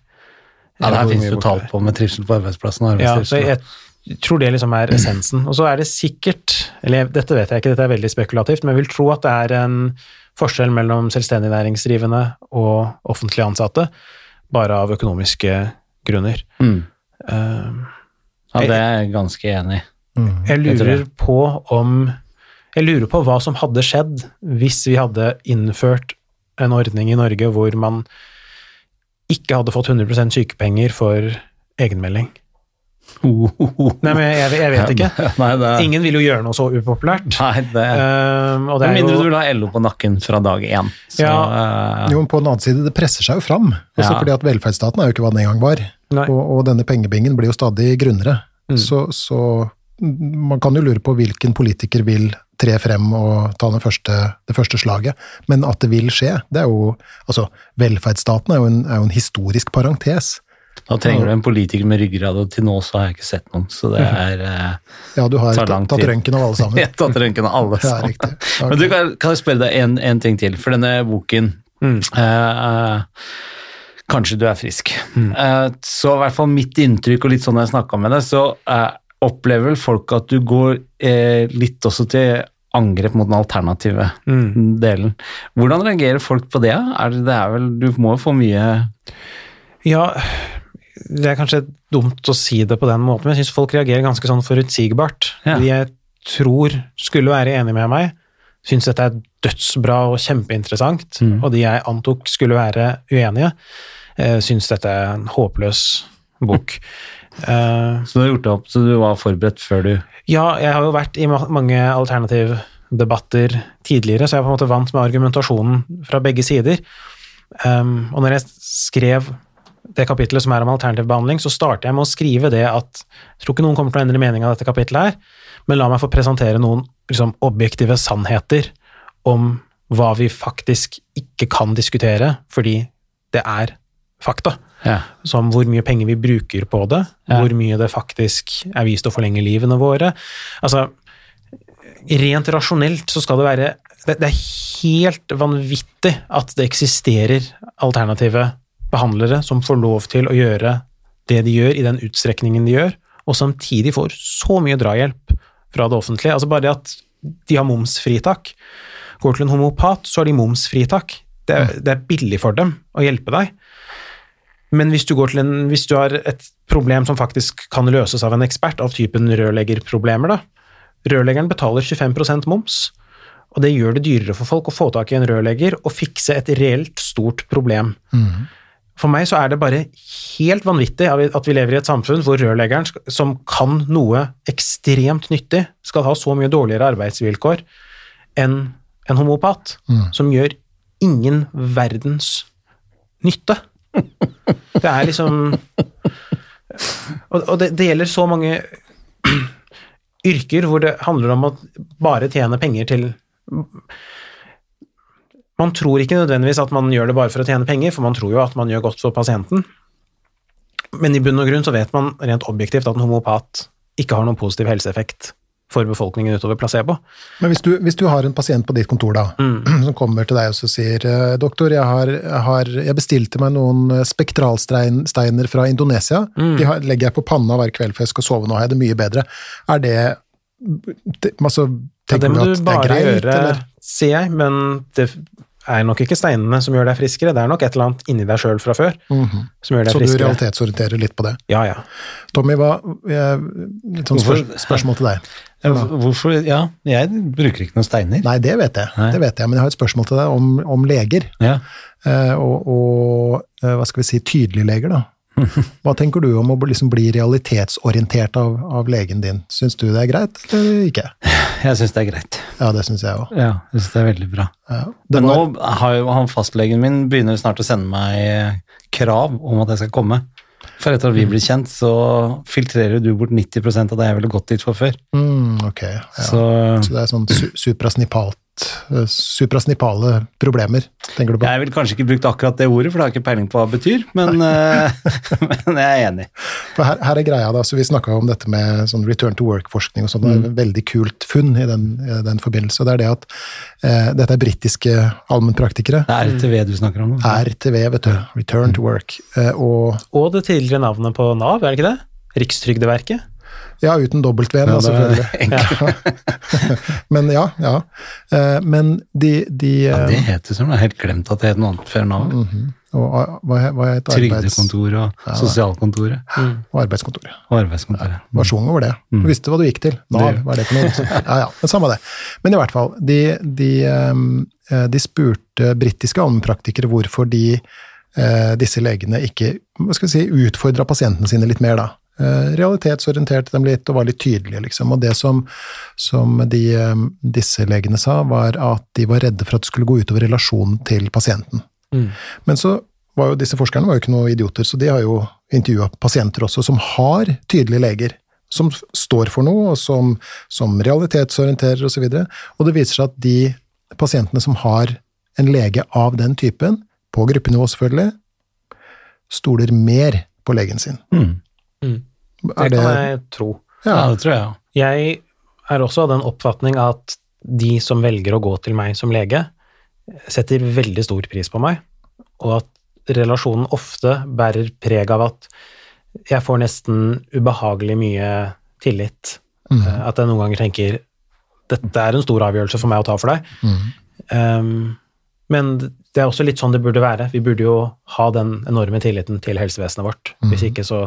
Ja, det her finnes jo tall på med trivsel på arbeidsplassen og
Ja, så jeg tror det liksom er essensen. Og så er det sikkert, eller dette vet jeg ikke, dette er veldig spekulativt, men jeg vil tro at det er en forskjell mellom selvstendig næringsdrivende og offentlig ansatte, bare av økonomiske grunner.
Mm.
Uh,
Ja, det er jeg ganske enig i.
Mm.
Jeg
Jeg
lurer på om Jeg lurer på hva som hadde skjedd hvis vi hadde innført en ordning i Norge hvor man ikke hadde fått 100% sykepenger for egenmelding. Nei, men jeg, jeg vet ikke.
Nei, det
Ingen vil jo gjøre noe så upopulært.
nei, det
og det
Med
mindre
mindre du
jo,
vil ha LO på nakken fra dag én. Så, eh,
Jo, men på den annen side, det presser seg jo fram. Også
Ja.
fordi at velferdsstaten er jo ikke hva den en gang var. Og, og denne pengebingen blir jo stadig grunnere.
Mm.
Så, så man kan jo lure på hvilken politiker vil tre frem og ta første, det første slaget. Men at det vil skje, det er jo Altså, velferdsstaten er jo en, er jo en historisk parentes.
da trenger du en politiker med ryggrad, og til nå så har jeg ikke sett noen. Så det er eh,
Ja, du har tatt, tatt røntgen av alle sammen.
Jeg har tatt røntgen av alle sammen.
Ja,
er
riktig.
Men du, kan, kan jeg spørre deg en, en ting til? For denne boken
Mm.
eh, Kanskje du er frisk. Eh, så i hvert fall mitt inntrykk, og litt sånn jeg snakka med deg, så eh, opplever vel folk at du går eh, litt også til angrep mot den alternative
Mm.
delen. Hvordan reagerer folk på det? Er det, det er vel, du må jo få mye
Ja, det er kanskje dumt å si det på den måten, men jeg syns folk reagerer ganske sånn forutsigbart.
Ja.
De jeg tror skulle være enig med meg, syns dette er dødsbra og kjempeinteressant,
Mm.
og de jeg antok skulle være uenige, eh, syns dette er en håpløs bok. Eh,
Så du har gjort det opp, så du var forberedt før du
Ja, jeg har jo vært i ma- mange alternativdebatter tidligere, så jeg er på en måte vant med argumentasjonen fra begge sider. Um, og når jeg skrev det kapittelet som er om alternativ behandling, så starter jeg med å skrive det at jeg tror ikke noen kommer til å endre mening av dette kapittelet her, men la meg få presentere noen liksom, objektive sannheter om hva vi faktisk ikke kan diskutere, fordi det er fakta
Ja.
som hvor mye penger vi bruker på det,
Ja.
hvor mye det faktisk er vist å forlenge livene våre. Altså, rent rasjonelt så skal det være Det, det er helt vanvittig at det eksisterer alternative behandlere som får lov til å gjøre det de gjør, i den utstrekningen de gjør, og samtidig får så mye drahjelp fra det offentlige. Altså bare det at de har momsfritak. Går til en homopat, så har de momsfritak. Det er, det er billig for dem å hjelpe deg. Men hvis du, går til en, hvis du har et problem som faktisk kan løses av en ekspert, av typen rørleggerproblemer, da. Rørleggeren betaler 25% moms, og det gjør det dyrere for folk å få tak i en rørlegger og fikse et reelt stort problem. For meg så er det bare helt vanvittig at vi- lever i et samfunn hvor rørleggeren, som kan noe ekstremt nyttig, skal ha så mye dårligere arbeidsvilkår enn en homopat, som gjør ingen verdens nytte. Det er liksom Og, og det, det gjelder så mange yrker hvor det handler om å bare tjene penger til Man tror ikke nødvendigvis at man gjør det bare for å tjene penger, for man tror jo at man gjør godt for pasienten. Men i bunn og grunn så vet man rent objektivt at en homopat ikke har noen positiv helseeffekt for befolkningen utover placebo.
Men hvis du, hvis du har en pasient på ditt kontor da, som kommer til deg og så sier eh, doktor, jeg, har, jeg, har, jeg bestilte meg noen eh, spektralsteiner fra Indonesia. De har, legger jeg på panna hver kveld før jeg skal sove. Nå har jeg det mye bedre. Er det altså,
Ja, det
Tenker
må
du
du
at det er
bare
greit,
gjøre,
eller?
sier jeg, men det er nok ikke steinene som gjør deg friskere, det er nok et eller annet inni deg sjøl fra før
Mhm.
som gjør deg
Så du realitetsorienterer litt på det.
Ja, ja.
Tommy, hva, jeg, litt sånn spør, spørsmål til deg.
Ja, Hvorfor Ja, jeg bruker ikke noen steiner.
Nei, det vet jeg,
Nei.
det vet jeg, men jeg har et spørsmål til deg om, om leger.
Ja.
Eh, og, og eh, hva skal vi si, tydelige leger, da. Hva tenker du om å liksom bli realitetsorientert av, av legen din? Syns du det er greit, eller ikke?
Jeg syns det er greit.
Ja, det syns jeg òg.
Ja, jeg synes det er veldig bra.
Ja. var...
Men nå har jo han fastlegen min begynner snart å sende meg krav om at jeg skal komme. For etter at vi blir kjent, så filtrerer du bort 90% av det jeg ville gått dit for før.
mm, ok, ja. så,
Så
det er sånn su suprasnipalt eh, suprasnipale problemer, tenker du på?
jeg ville kanskje ikke brukt akkurat det ordet, for det har jeg ikke peiling på hva det betyr, men, eh, men jeg er enig.
For her, her er greia, da, så Vi snakka om dette med sånn return to work-forskning, og sånn, et veldig kult funn i den, i den forbindelse. og det er det at eh, Dette er britiske allmennpraktikere.
Det er RTV du snakker om. nå.
RTV, vet du. Return to work. Eh, og
Og det tidligere navnet på Nav, er det ikke det? Rikstrygdeverket?
Ja, uten W-en,
Ja,
selvfølgelig. Men ja, ja. Eh, Men de, de
Ja,
eh,
det heter sånn, jeg har helt glemt at det het noe annet før Nav.
Mm -hmm. og, ah, hva, hva het arbeids,
Trygdekontoret og sosialkontoret
og arbeidskontoret?
og arbeidskontoret.
Var sjung over det. Du visste hva du gikk til. Nav, hva er det for noe? Ja, ja, men Samme det. Men i hvert fall, de, de, eh, de spurte britiske allmennpraktikere hvorfor de, disse legene ikke si, utfordra pasientene sine litt mer, da. Eh, Realitetsorienterte dem litt og var litt tydelige, liksom. Og det som, som de, eh, disse legene sa, var at de var redde for at det skulle gå utover relasjonen til pasienten.
Mm.
Men så var jo disse forskerne var jo ikke noen idioter, så de har jo intervjua pasienter også som har tydelige leger. Som står for noe, og som, som realitetsorienterer osv. Og, så og det viser seg at de pasientene som har en lege av den typen, på gruppenivå selvfølgelig, stoler mer på legen sin.
Mm.
Det
Er det,
kan jeg tro.
Ja,
ja,
det tror jeg.
Jeg er også av den oppfatning at de som velger å gå til meg som lege, setter veldig stor pris på meg, og at relasjonen ofte bærer preg av at jeg får nesten ubehagelig mye tillit.
Mhm.
Eh, At jeg noen ganger tenker dette er en stor avgjørelse for meg å ta for deg.
Mm.
Um, men det er også litt sånn det burde være. Vi burde jo ha den enorme tilliten til helsevesenet vårt. Hvis ikke så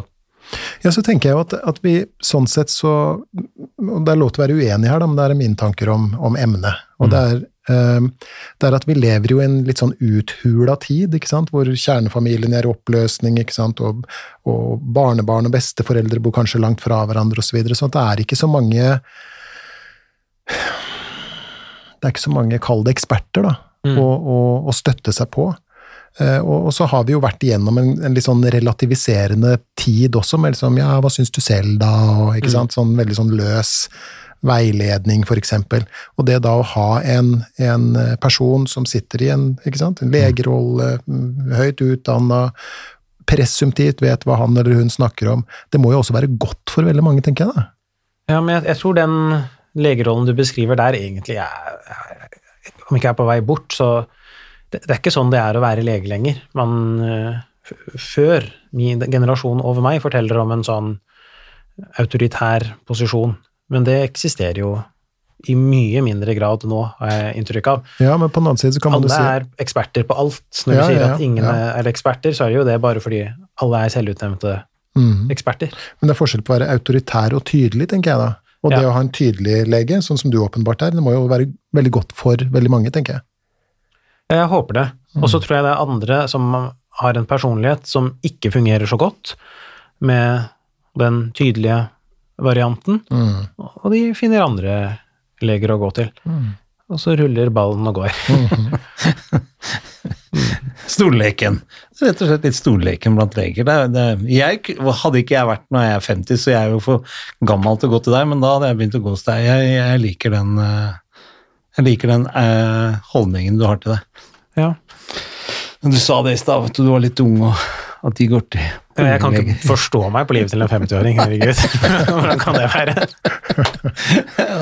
Ja, så tenker jeg jo at, at vi sånn sett så og Det er lov til å være uenig her, da, men det er mine tanker om, om emnet. Og det er, eh, det er at vi lever jo i en litt sånn uthula tid, ikke sant? hvor kjernefamilien er i oppløsning, ikke sant? Og, og barnebarn og besteforeldre bor kanskje langt fra hverandre osv. Så, videre, så at det er ikke så mange Det er ikke så mange, kall det eksperter, da, å, å, å støtte seg på. Eh, og, og så har vi jo vært igjennom en, en litt sånn relativiserende tid også, med liksom ja, hva syns du selv da, og ikke sant, sånn veldig sånn løs veiledning, eksempel. Og det da å ha en, en person som sitter i en, ikke sant, en legerolle, mm, høyt utdanna, presumptivt vet hva han eller hun snakker om, det må jo også være godt for veldig mange, tenker jeg da.
Ja, men jeg, jeg tror den legerollen du beskriver der, egentlig er Om ikke jeg er på vei bort, så det, det er ikke sånn det er å være lege lenger. Man eh, Før min generasjon over meg forteller om en sånn autoritær posisjon, men det eksisterer jo i mye mindre grad nå, har jeg inntrykk av.
Ja, men på den annen side så kan man jo
Alle
si
er eksperter på alt. Når
Ja,
du sier
ja, ja,
at ingen er eksperter, så er det jo det bare fordi alle er selvutnevnte
mm.
eksperter.
Men det er forskjell på å være autoritær og tydelig, tenker jeg da. Og det
Ja.
å ha en tydelig lege, sånn som du åpenbart er, det må jo være veldig godt for veldig mange, tenker jeg.
Jeg håper det. Og så tror jeg det er andre som har en personlighet som ikke fungerer så godt med den tydelige varianten,
Mm.
og de finner andre leger å gå til.
Mm.
Og så ruller ballen og går.
Stolleken. Rett og slett litt stolleken blant leger. Det, det, jeg, hadde ikke jeg vært når jeg er 50, så jeg er jo for gammel til å gå til deg, men da hadde jeg begynt å gå hos deg. Jeg, jeg liker den, eh, jeg liker den eh, holdningen du har til det.
Ja.
Du sa det i stad, du var litt ung, og at de går til
Jeg kan ikke forstå meg på livet til en 50-åring, herregud. Hvordan kan det være?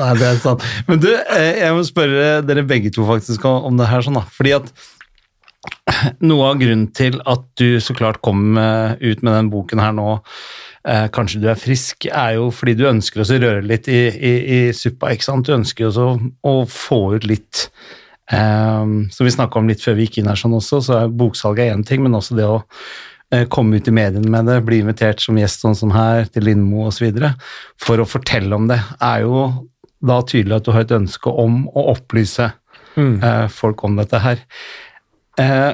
Nei, det er sant. Men du, eh, jeg må spørre dere begge to faktisk om det her, sånn da. Fordi at noe av grunnen til at du så klart kom eh, ut med den boken her nå, eh, kanskje du er frisk, er jo fordi du ønsker å røre litt i, i, i, suppa, ikke sant? Du ønsker også å få ut litt um, Som vi snakka om litt før vi gikk inn her sånn også, så er boksalget én ting, men også det å komme ut i mediene med det, bli invitert som gjest sånn som her, til Lindmo osv. For å fortelle om det, er jo da tydelig at du har et ønske om å opplyse mm. folk om dette her. Eh,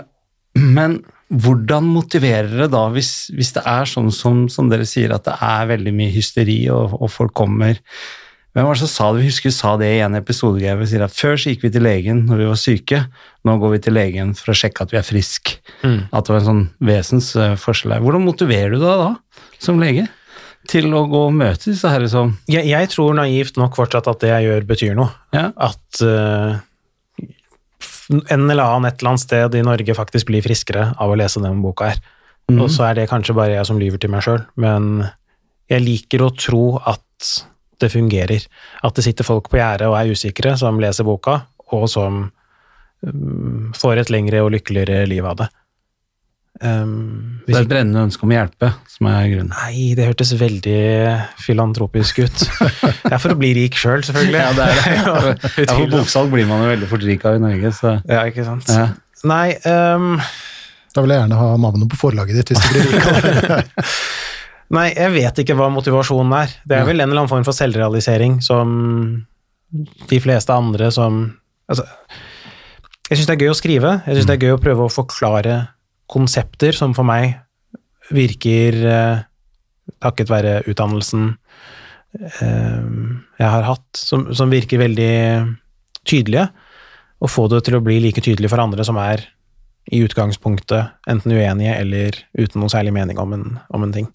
men hvordan motiverer det da, hvis, hvis det er sånn som, som, dere sier, at det er veldig mye hysteri, og, og folk kommer hvem var det som sa det? Vi husker vi sa det i en episode. Vi sier at Før så gikk vi til legen når vi var syke, nå går vi til legen for å sjekke at vi er friske. Mm. At det var en sånn vesensforskjell her. Hvordan motiverer du deg da, som lege? til å gå og møte disse herre som
jeg, jeg, tror naivt nok fortsatt at det jeg gjør, betyr noe. Ja. At uh, en eller annen et eller annet sted i Norge faktisk blir friskere av å lese den boka her. Mm. Og så er det kanskje bare jeg som lyver til meg sjøl, men jeg liker å tro at det fungerer. At det sitter folk på gjerdet og er usikre, som leser boka, og som um, får et lengre og lykkeligere liv av det.
Um, det er et brennende ønske om å hjelpe som er grunnen?
Nei, det hørtes veldig filantropisk ut. det er for å bli rik sjøl, selv, selvfølgelig.
ja, det er det. ja, for boksalg blir man jo veldig fort rik av i Norge, så
Ja, ikke sant. Ja. Nei um,
Da vil jeg gjerne ha navnet på forlaget ditt hvis du blir rik av det.
Nei, jeg vet ikke hva motivasjonen er. Det er vel en eller annen form for selvrealisering som de fleste andre som Altså, jeg syns det er gøy å skrive. Jeg syns det er gøy å prøve å forklare konsepter som for meg virker eh, takket være utdannelsen eh, jeg har hatt, som, som, virker veldig tydelige, og få det til å bli like tydelig for andre som er i utgangspunktet enten uenige eller uten noe særlig mening om en, om en ting.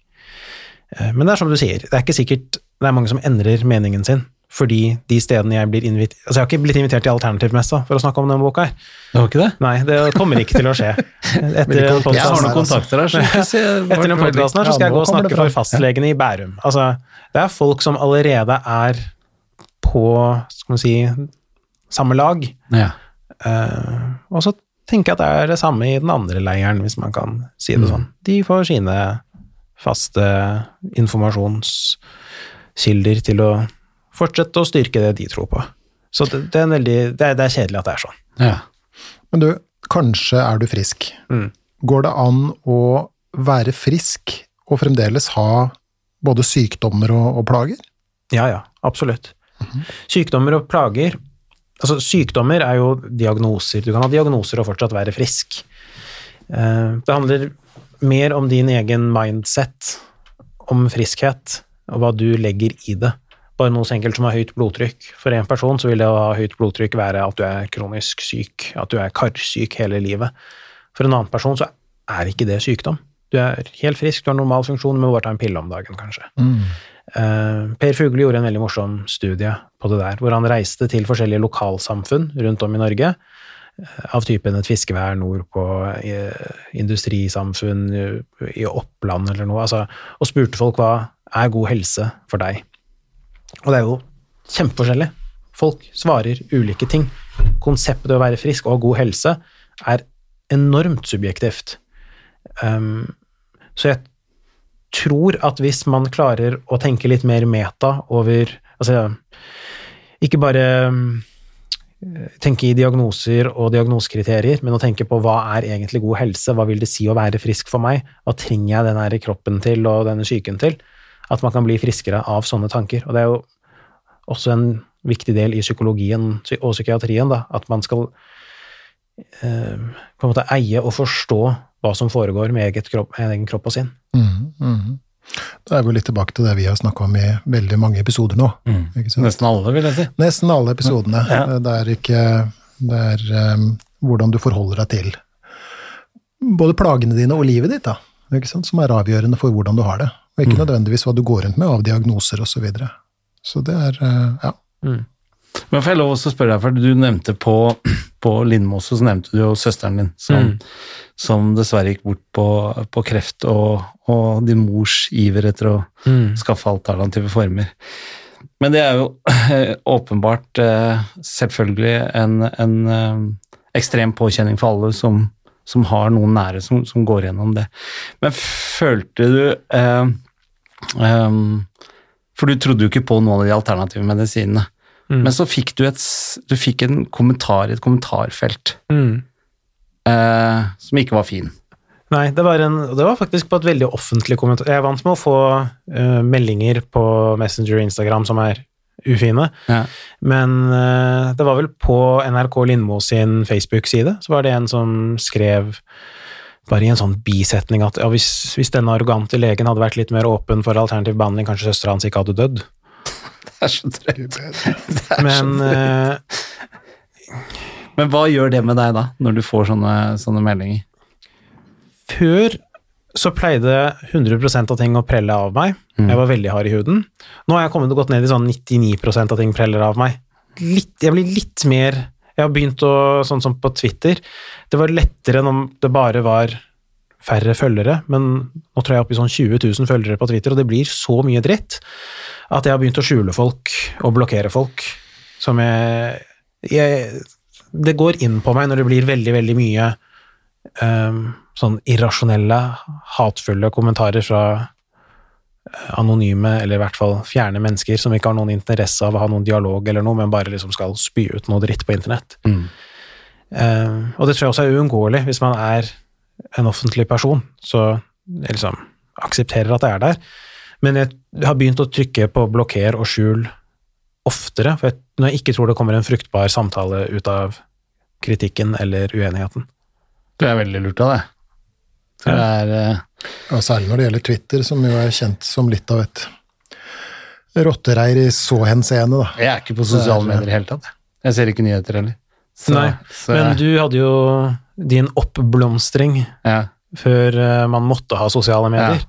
Eh, men det er som du sier, det er ikke sikkert det er mange som endrer meningen sin. Fordi de stedene jeg blir invitert Altså, jeg har ikke blitt invitert til Alternativmessa for å snakke om denne boka her.
Det var ikke det?
Nei, det kommer ikke til å skje.
Etter jeg har noen kontakter her, så
Etter den podkasten her så skal jeg gå og snakke for fastlegene i Bærum. Altså, det er folk som allerede er på, skal vi si, samme lag. Ja. Uh, og så tenker jeg at det er det samme i den andre leiren, hvis man kan si det mm. sånn. De får sine faste informasjonskilder til å fortsette å styrke det de tror på. Så det, det, er, veldig, det, er, det er, kjedelig at det er sånn.
Ja. Men du, kanskje er du frisk. Mm. Går det an å være frisk og fremdeles ha både sykdommer og, og plager?
Ja, ja, absolutt. Mm -hmm. Sykdommer og plager Altså, sykdommer er jo diagnoser. Du kan ha diagnoser og fortsatt være frisk. Eh, det handler mer om din egen mindset om friskhet, og hva du legger i det. Bare noe så enkelt som å ha høyt blodtrykk. For en person så vil det å ha høyt blodtrykk være at du er kronisk syk, at du er karsyk hele livet. For en annen person så er ikke det sykdom. Du er helt frisk, du har normal funksjon, men må bare ta en pille om dagen, kanskje. Mm. Uh, per Fugle gjorde en veldig morsom studie på det der, hvor han reiste til forskjellige lokalsamfunn rundt om i Norge av typen et fiskevær nordpå, industrisamfunn i Oppland eller noe, altså, og spurte folk hva er god helse for deg. Og det er jo kjempeforskjellig. Folk svarer ulike ting. Konseptet å være frisk og ha god helse er enormt subjektivt. Um, så jeg tror at hvis man klarer å tenke litt mer meta over Altså, ikke bare um, tenke i diagnoser og diagnosekriterier, men å tenke på hva er egentlig god helse, hva vil det si å være frisk for meg, hva trenger jeg denne kroppen til og denne psyken til? At man kan bli friskere av sånne tanker. Og det er jo også en viktig del i psykologien og psykiatrien, da, at man skal eh, på en måte eie og forstå hva som foregår med kropp, egen kropp og sinn. Mm, mm.
Da er vi litt tilbake til det vi har snakka om i veldig mange episoder nå. Mm.
Nesten alle, vil jeg si.
Nesten alle episodene. Ja. Det er ikke Det er um, hvordan du forholder deg til både plagene dine og livet ditt, da, ikke sant? som er avgjørende for hvordan du har det. Og ikke nødvendigvis hva du går rundt med av diagnoser osv. Så, videre. så det er eh, ja.
Men får jeg lov å spørre deg, for du nevnte på, på Lindmo så nevnte du jo søsteren din, som, som dessverre gikk bort på, på kreft, og, og din mors iver etter å skaffe alternative former. Men det er jo åpenbart eh, selvfølgelig en, en eh, ekstrem påkjenning for alle som, som har noen nære som, som går gjennom det. Men følte du eh, eh, For du trodde jo ikke på noen av de alternative medisinene.
Mm.
Men så fikk du, et, du fikk en kommentar i et kommentarfelt
Mm.
eh, som ikke var fin.
Nei, det var, en, det var faktisk på et veldig offentlig kommentar. Jeg er vant med å få uh, meldinger på Messenger og Instagram som er ufine,
Ja.
men uh, det var vel på NRK Lindmo sin Facebook-side, så var det en som skrev bare i en sånn bisetning at ja, hvis, hvis denne arrogante legen hadde vært litt mer åpen for alternativ behandling, kanskje søstera hans ikke hadde dødd.
Det er så drøyt.
Men uh,
Men hva gjør det med deg da, når du får sånne, sånne meldinger?
Før så pleide 100% av ting å prelle av meg. Jeg var veldig hard i huden. Nå har jeg kommet og gått ned i sånn 99% av ting preller av meg. Litt, jeg blir litt mer Jeg har begynt å Sånn som på Twitter. Det var lettere enn om det bare var færre følgere, men nå tror jeg er oppe i sånn 20 000 følgere på Twitter, og det blir så mye dritt at jeg har begynt å skjule folk og blokkere folk som jeg, jeg Det går inn på meg når det blir veldig, veldig mye um, sånn irrasjonelle, hatfulle kommentarer fra eh, anonyme, eller i hvert fall fjerne mennesker som ikke har noen interesse av å ha noen dialog eller noe, men bare liksom skal spy ut noe dritt på internett.
Mm.
Um, og det tror jeg også er uunngåelig hvis man er en offentlig person, så jeg liksom aksepterer at det er der. Men jeg har begynt å trykke på blokker og skjul oftere, for jeg, når jeg ikke tror det kommer en fruktbar samtale ut av kritikken eller uenigheten.
Det er veldig lurt av det. Tror ja. det er eh,
Ja, særlig når det gjelder Twitter, som jo er kjent som litt av et rottereir i så henseende, da.
Jeg er ikke på sosiale medier i det hele tatt. jeg. Jeg ser ikke nyheter heller. Så-
Nei,
så
Men du hadde jo din oppblomstring
ja.
før eh, man måtte ha sosiale medier.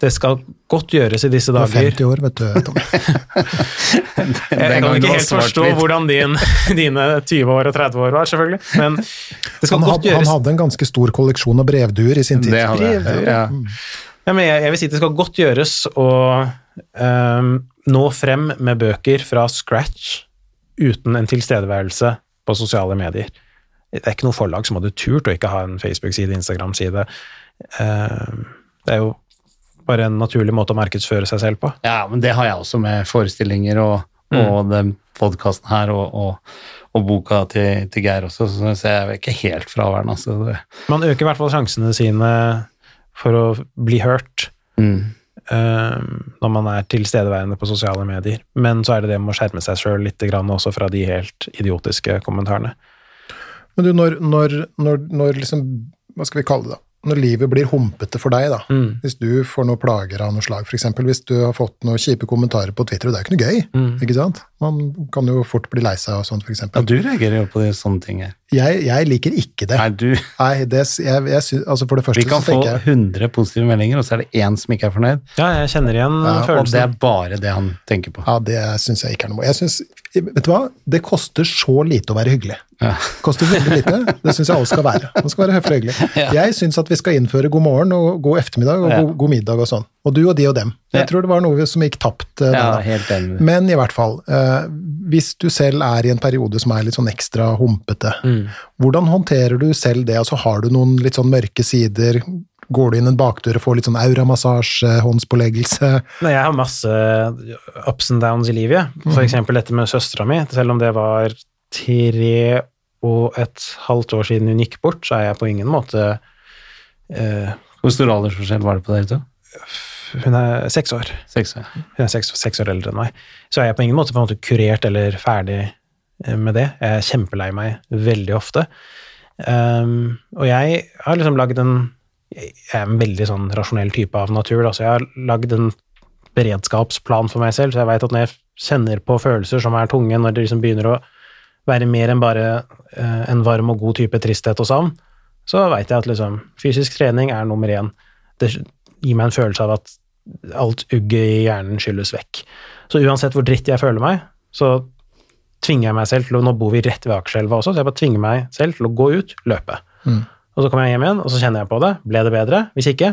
Det skal godt gjøres i disse
Du er
dager.
50 år, vet du, Tom.
Jeg, jeg kan ikke helt forstå hvordan din, dine 20 år og 30 år var, selvfølgelig. Men det skal
Han,
godt
gjøres. han hadde en ganske stor kolleksjon av brevduer i sin tid.
Det hadde.
Brevduer,
Ja.
Ja, men jeg, jeg vil si det skal godt gjøres å um, nå frem med bøker fra scratch uten en tilstedeværelse på sosiale medier. Det er ikke noe forlag som hadde turt å ikke ha en Facebook-side, Instagram-side. Um, det er jo bare en naturlig måte å markedsføre seg selv på.
ja, men det har jeg også med forestillinger og,
Mm.
og den podkasten her og, og, og boka til, til Geir også, så så jeg er ikke helt fraværende. Altså.
Man øker i hvert fall sjansene sine for å bli hørt
mm.
ehm, når man er tilstedeværende på sosiale medier. Men så er det det med å skjerme seg sjøl litt grann også fra de helt idiotiske kommentarene.
Men du, når, når, når, når liksom, hva skal vi kalle det da? Når livet blir humpete for deg, da.
Mm.
Hvis du får noen plager av noe slag, f.eks. hvis du har fått noen kjipe kommentarer på Twitter, og det er jo ikke noe gøy,
Mm.
ikke sant? Man kan jo fort bli lei seg og sånt, f.eks.
Ja, du reagerer jo på de sånne ting her.
Jeg, jeg liker ikke det.
Nei, du,
Nei, det, jeg, jeg sy- altså for det første
vi kan få
tenker jeg
100 positive meldinger, og så er det én som ikke er fornøyd.
Ja, jeg kjenner igjen
Ja, og
Og det er bare det han tenker på.
ja, det syns jeg ikke er noe Jeg synes, Vet du hva? Det koster så lite å være hyggelig.
Ja.
Det koster veldig lite. Det syns jeg alle skal være. Man skal være høflig og hyggelig.
Ja.
Jeg syns at vi skal innføre god morgen og god ettermiddag og
Ja.
god, god middag og sånn. Og du og de og dem. Jeg
Ja.
tror det var noe som gikk tapt eh,
Ja, helt enig.
Men i hvert fall, eh, hvis du selv er i en periode som er litt sånn ekstra humpete,
Mm.
hvordan håndterer du selv det? Altså Har du noen litt sånn mørke sider? Går du inn en bakdør og får litt sånn auramassasje, håndspåleggelse?
Nei, jeg har masse ups and downs i livet. For eksempel dette med søstera mi. Selv om det var tre og et halvt år siden hun gikk bort, så er jeg på ingen måte eh,
Hvor stor aldersforskjell var det på dere to?
Hun er seks år.
Seks år.
Hun er seks, seks år eldre enn meg. Så er jeg på ingen måte på en måte kurert eller ferdig eh, med det. Jeg er kjempelei meg veldig ofte. Um, og jeg har liksom lagd en Jeg er en veldig sånn rasjonell type av natur, da, så jeg har lagd en beredskapsplan for meg selv, så jeg veit at når jeg kjenner på følelser som er tunge, når det liksom begynner å være mer enn bare uh, en varm og god type tristhet og savn, så veit jeg at liksom, fysisk trening er nummer én. Det gir meg en følelse av at alt ugget i hjernen skylles vekk. Så uansett hvor dritt jeg føler meg, så tvinger jeg meg selv til å Nå bor vi rett ved Akerselva også, så jeg bare tvinger meg selv til å gå ut, løpe.
Mm.
Og så kommer jeg hjem igjen, og så kjenner jeg på det. Ble det bedre? Hvis ikke,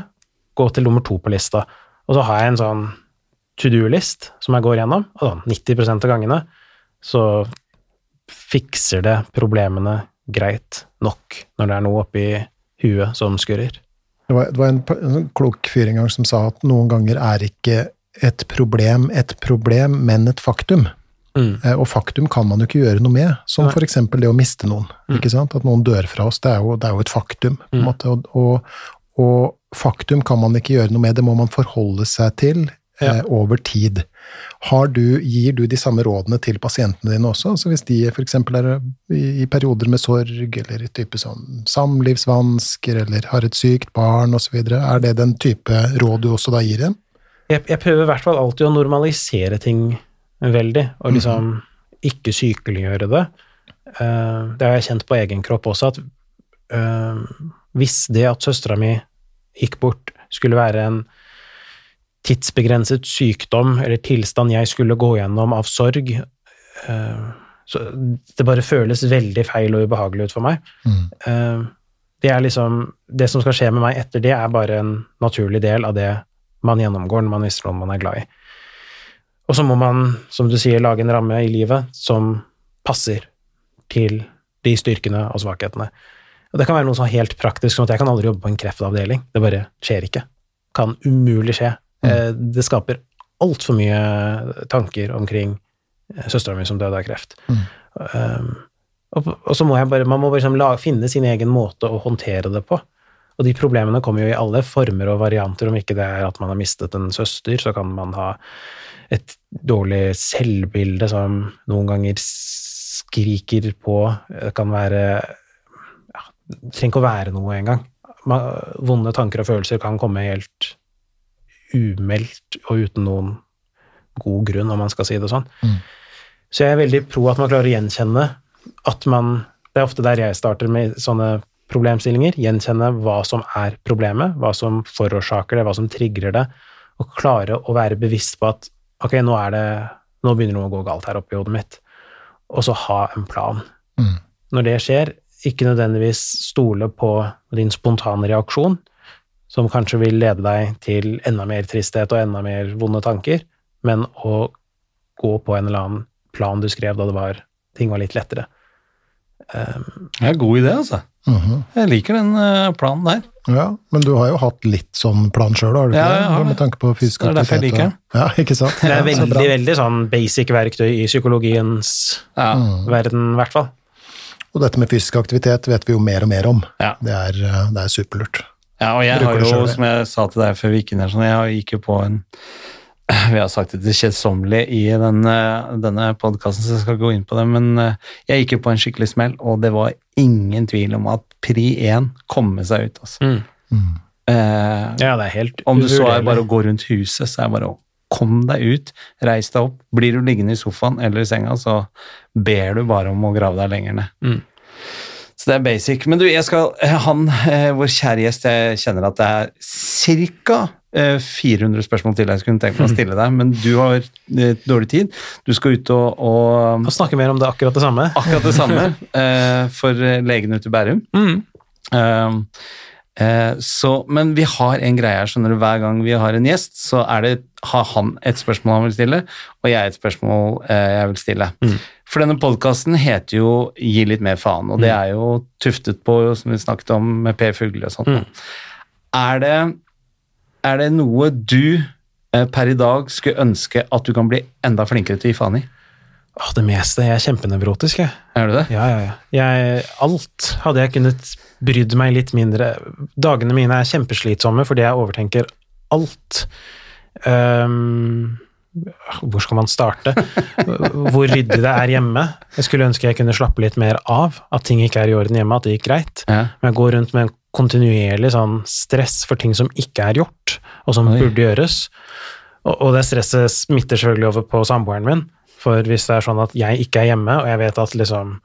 gå til nummer to på lista. Og så har jeg en sånn to do-list som jeg går gjennom, og sånn 90% av gangene så fikser det problemene greit nok når det er noe oppi huet som skurrer.
Det var, det var en, en sånn klok fyr en gang som sa at noen ganger er ikke et problem et problem, men et faktum.
Mm.
Eh, Og faktum kan man jo ikke gjøre noe med, som f.eks. det å miste noen. ikke sant? At noen dør fra oss, det er jo, det er jo et faktum.
Mm.
og, og, og faktum kan man ikke gjøre noe med, det må man forholde seg til
Ja.
eh, over tid. Har du, gir du de samme rådene til pasientene dine også? Så hvis de f.eks. er i, perioder med sorg, eller i type sånn samlivsvansker, eller har et sykt barn osv., er det den type råd du også da gir dem?
Jeg, jeg prøver i hvert fall alltid å normalisere ting veldig, og liksom ikke sykeliggjøre det. Eh, det har jeg kjent på egen kropp også, at eh, hvis det at søstera mi gikk bort, skulle være en tidsbegrenset sykdom eller tilstand jeg skulle gå gjennom av sorg, eh, så det bare føles veldig feil og ubehagelig ut for meg.
Mm.
Eh, det liksom Det som skal skje med meg etter det, er bare en naturlig del av det man gjennomgår når man mister noen man er glad i. Og så må man, som du sier, lage en ramme i livet som passer til de styrkene og svakhetene. Og det kan være noe sånn helt praktisk, som at jeg kan aldri jobbe på en kreftavdeling. Det bare skjer ikke. Kan umulig skje. Eh, Det skaper altfor mye tanker omkring søstera mi som døde av kreft.
Mm.
Um, og, og så må jeg bare, man må bare liksom la, finne sin egen måte å håndtere det på. Og de problemene kommer jo i alle former og varianter, om ikke det er at man har mistet en søster, så kan man ha et dårlig selvbilde som noen ganger skriker på. Det kan være ja, Det trenger ikke å være noe engang. Vonde tanker og følelser kan komme helt umeldt og uten noen god grunn, om man skal si det sånn.
Mm.
Så jeg er veldig pro at man klarer å gjenkjenne at man Det er ofte der jeg starter med sånne problemstillinger. Gjenkjenne hva som er problemet, hva som forårsaker det, hva som trigger det, og klare å være bevisst på at ok, nå er det nå begynner noe å gå galt her oppe i hodet mitt, og så ha en plan.
Mm.
Når det skjer, ikke nødvendigvis stole på din spontane reaksjon, som kanskje vil lede deg til enda mer tristhet og enda mer vonde tanker, men å gå på en eller annen plan du skrev da det var, ting var litt lettere. Um,
Det er en god idé, altså.
Mhm.
Jeg liker den eh, planen der.
Ja, men du har jo hatt litt sånn plan sjøl, har du ikke
Ja, jeg har
det?
Ja,
Med tanke på fysisk
Det er derfor jeg liker
den. Ja, ikke sant?
det er veldig, veldig sånn basic verktøy i psykologiens
Ja.
Mm.
verden, i hvert fall.
Og dette med fysisk aktivitet vet vi jo mer og mer om.
Ja.
Det er, eh, det er superlurt.
Ja, og jeg har jo,
selv
som jeg sa til deg før vi gikk inn her, sånn, jeg gikk jo på en Vi har sagt det til kjedsommelig i denne, denne podkasten, så jeg skal gå inn på det, men eh, jeg gikk jo på en skikkelig smell, og det var ingen tvil om at pri 1 komme seg ut, altså.
Mm.
Eh,
Ja, det er helt
om du så er bare å gå rundt huset, så er det bare å kom deg ut, reis deg opp. Blir du liggende i sofaen eller i senga, så ber du bare om å grave deg lenger ned.
Mm.
Så det er basic. Men du, jeg skal, han, eh, vår kjære gjest, jeg kjenner at det er ca. 400 spørsmål til jeg skulle tenke meg å stille deg, men du har eh, dårlig tid. Du skal ut og, og
og snakke mer om det akkurat det samme.
akkurat det samme eh, for legene ute i Bærum.
Mm.
Um, eh, så, men vi har en greie her, skjønner du. Hver gang vi har en gjest, så er det, har han et spørsmål han vil stille, og jeg et spørsmål eh, jeg vil stille.
Mm.
For denne podkasten heter jo Gi litt mer faen, og det er jo tuftet på, som vi snakket om, med Per Fugle og sånt.
Mm.
Er, det, er det noe du eh, per i dag skulle ønske at du kan bli enda flinkere til å gi faen i?
Åh, det meste. Jeg er kjempenevrotisk, jeg.
Er du det?
Ja, ja, ja. Jeg, alt hadde jeg kunnet brydd meg litt mindre Dagene mine er kjempeslitsomme fordi jeg overtenker alt. Um, hvor skal man starte? Hvor ryddig det er hjemme. Jeg skulle ønske jeg kunne slappe litt mer av, at ting ikke er i orden hjemme, at det gikk greit.
Ja.
Men jeg går rundt med en kontinuerlig sånn stress for ting som ikke er gjort, og som
Oi.
burde gjøres. Og, og det stresset smitter selvfølgelig over på samboeren min. For hvis det er sånn at jeg ikke er hjemme, og jeg vet at liksom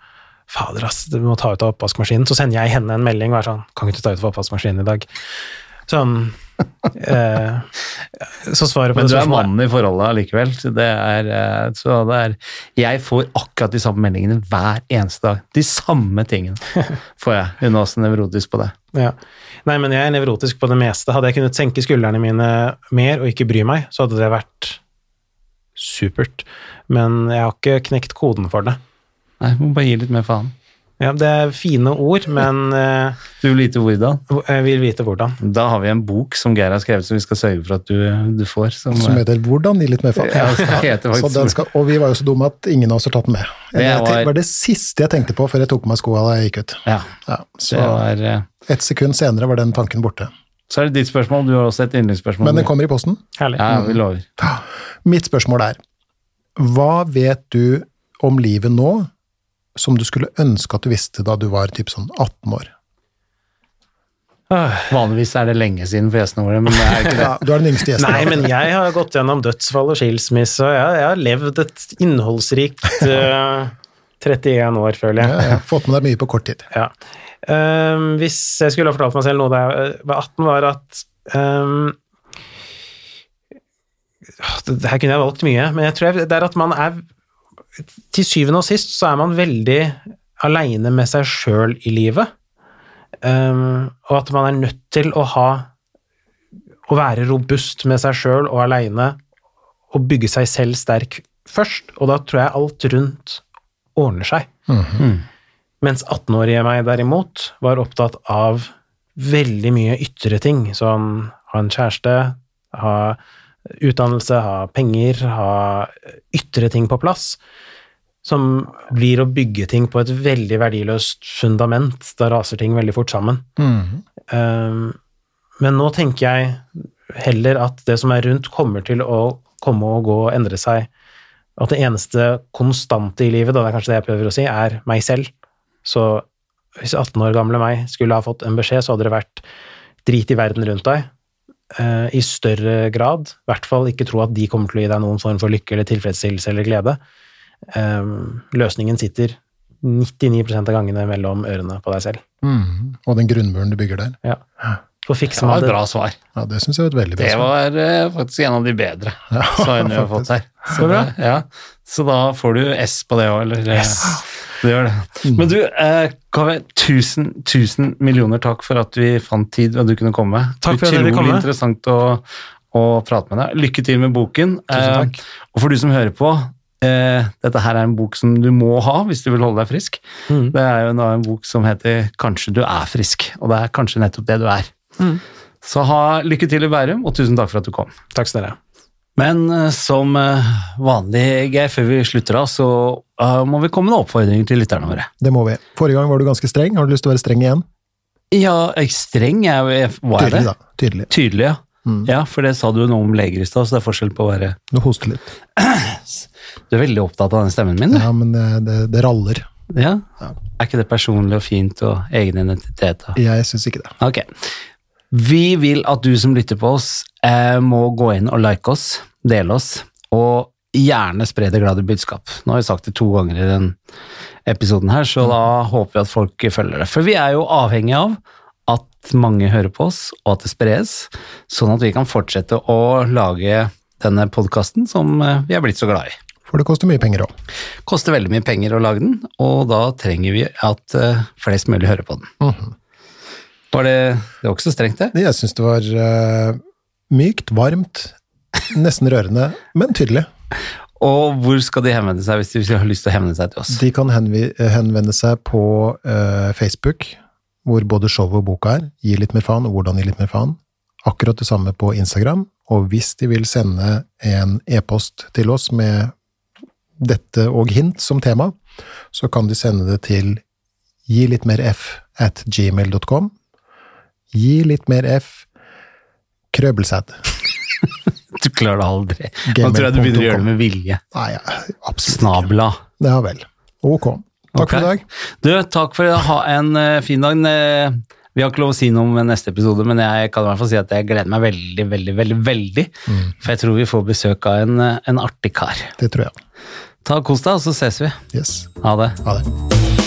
Fader, ass, du må ta ut av oppvaskmaskinen. Så sender jeg henne en melding og er sånn Kan ikke du ta ut av oppvaskmaskinen i dag? Sånn eh, Så svaret på
Men
det
du er
spørsmålet
mannen i forholdet allikevel. Det er, eh, så det er Jeg får akkurat de samme meldingene hver eneste dag. De samme tingene får jeg. Hun er også nevrotisk på det.
Ja. Nei, men jeg er nevrotisk på det meste. Hadde jeg kunnet senke skuldrene mine mer og ikke bry meg, så hadde det vært supert. Men jeg har ikke knekt koden for det.
Nei, må bare gi litt mer faen.
Ja, det er fine ord, men eh,
Du vil vite hvordan?
jeg vil vite hvordan.
Da har vi en bok som Geir har skrevet, som vi skal sørge for at du, du får. Som,
Som heter 'Hvordan gi litt mer faen'.
Ja,
Så den skal, og vi var jo så dumme at ingen av oss har tatt den med.
Det
var,
var-
var det siste jeg tenkte på før jeg tok på meg skoa da jeg gikk ut.
ja,
Ja,
det
så
var, eh,
et sekund senere var den tanken borte.
Så er det ditt spørsmål. Du har også et yndlingsspørsmål.
Men det kommer i posten.
Herlig.
Ja, vi lover.
Mitt spørsmål er, hva vet du om livet nå som du skulle ønske at du visste da du var typ sånn 18 år?
Vanligvis er det lenge siden for gjestene våre, men det er ikke det.
Ja, du er den yngste gjesten.
Nei, men jeg har gått gjennom dødsfall og skilsmisse, og jeg, jeg har levd et innholdsrikt uh, 31 år, føler jeg.
Ja, ja, fått med deg mye på kort tid.
Ja. Ehm, hvis jeg skulle ha fortalt meg selv noe da jeg var 18, var at um, her kunne jeg valgt mye, men jeg tror jeg, det er at man er Til syvende og sist så er man veldig aleine med seg sjøl i livet. Um, og at man er nødt til å ha Å være robust med seg sjøl og aleine og bygge seg selv sterk først. Og da tror jeg alt rundt ordner seg. Mens 18-årige meg derimot var opptatt av veldig mye ytre ting, som ha en kjæreste, ha utdannelse, ha penger, ha ytre ting på plass, som blir å bygge ting på et veldig verdiløst fundament. Da raser ting veldig fort sammen. Um, men nå tenker jeg heller at det som er rundt, kommer til å komme og gå og endre seg. At det eneste konstante i livet, da det er kanskje det jeg prøver å si, er meg selv. Så hvis 18 år gamle meg skulle ha fått en beskjed, så hadde det vært drit i verden rundt deg. eh, I større grad. I hvert fall ikke tro at de kommer til å gi deg noen form for lykke eller tilfredsstillelse eller glede. Eh, løsningen sitter 99% av gangene mellom ørene på deg selv.
Mm. Og den grunnmuren du bygger der.
Ja. Så fikser
Det var et bra svar.
Ja, Det syns jeg var et veldig bra
Det
svar.
var eh, faktisk en av de bedre svarene vi har fått her. Så,
bra.
det- ja. så da får du S på det òg, eller? eh, Du gjør det. Men du, eh, Kaveh, tusen, tusen millioner takk for at vi fant tid og du kunne komme.
Takk for at fikk komme.
interessant å, å prate med deg. Lykke til med boken.
Tusen takk.
Eh, og for du som hører på, eh, dette her er en bok som du må ha hvis du vil holde deg frisk.
Mm.
Det er jo en bok som heter 'Kanskje du er frisk', og det er kanskje nettopp det du er.
Mm.
Så ha lykke til i Bærum, og tusen takk for at du kom.
Takk skal dere.
Men eh, som eh, vanlig, Geir, før vi slutter av, så eh, må vi komme med oppfordringer til lytterne våre.
Det må vi. Forrige gang var du ganske streng. Har du lyst til å være streng igjen?
Ja, streng er hva er det?
Tydelig, da. Tydelig.
Tydelig, ja.
Mm.
Ja, for det sa du noe om leger i stad, så det er forskjell på å være
Du hoster litt.
Du er veldig opptatt av den stemmen min, du.
Ja, men det, det, raller.
Ja. Er ikke det personlig og fint og egen identitet? Da?
Jeg syns ikke det.
Ok. Vi vil at du som lytter på oss, må gå inn og like oss, dele oss, og gjerne spre det glade budskap. Nå har vi sagt det to ganger i den episoden her, så da håper vi at folk følger det. For vi er jo avhengig av at mange hører på oss, og at det spres, sånn at vi kan fortsette å lage denne podkasten som eh, vi er blitt så glad i.
For det koster mye penger òg.
Koster veldig mye penger å lage den, og da trenger vi at eh, flest mulig hører på den. Var det, det var ikke så strengt, det?
Jeg syns det var eh, mykt, varmt, nesten rørende, men tydelig.
Og hvor skal de henvende seg hvis de har lyst til å henvende seg til oss?
De kan henvende seg på uh, Facebook, hvor både showet og boka er. Gi litt mer faen, og hvordan gi litt mer faen. Akkurat det samme på Instagram. Og hvis de vil sende en e-post til oss med dette og hint som tema, så kan de sende det til gi litt mer f at gmail.com. Gi litt mer f krøbelsæd.
Du klarer det aldri. Nå tror jeg du begynner å gjøre det med vilje.
Nei, ja, absolutt.
Snabla.
Ja vel. Ok. Takk for i dag.
Du, takk for ha en uh, fin dag. Vi har ikke lov å si noe om neste episode, men jeg kan i hvert fall si at jeg gleder meg veldig, veldig, veldig. veldig. For jeg tror vi får besøk av en, eh, en artig kar.
Det tror jeg.
Ta Kos deg, og så ses vi.
Yes.
Ha det.
Ha det.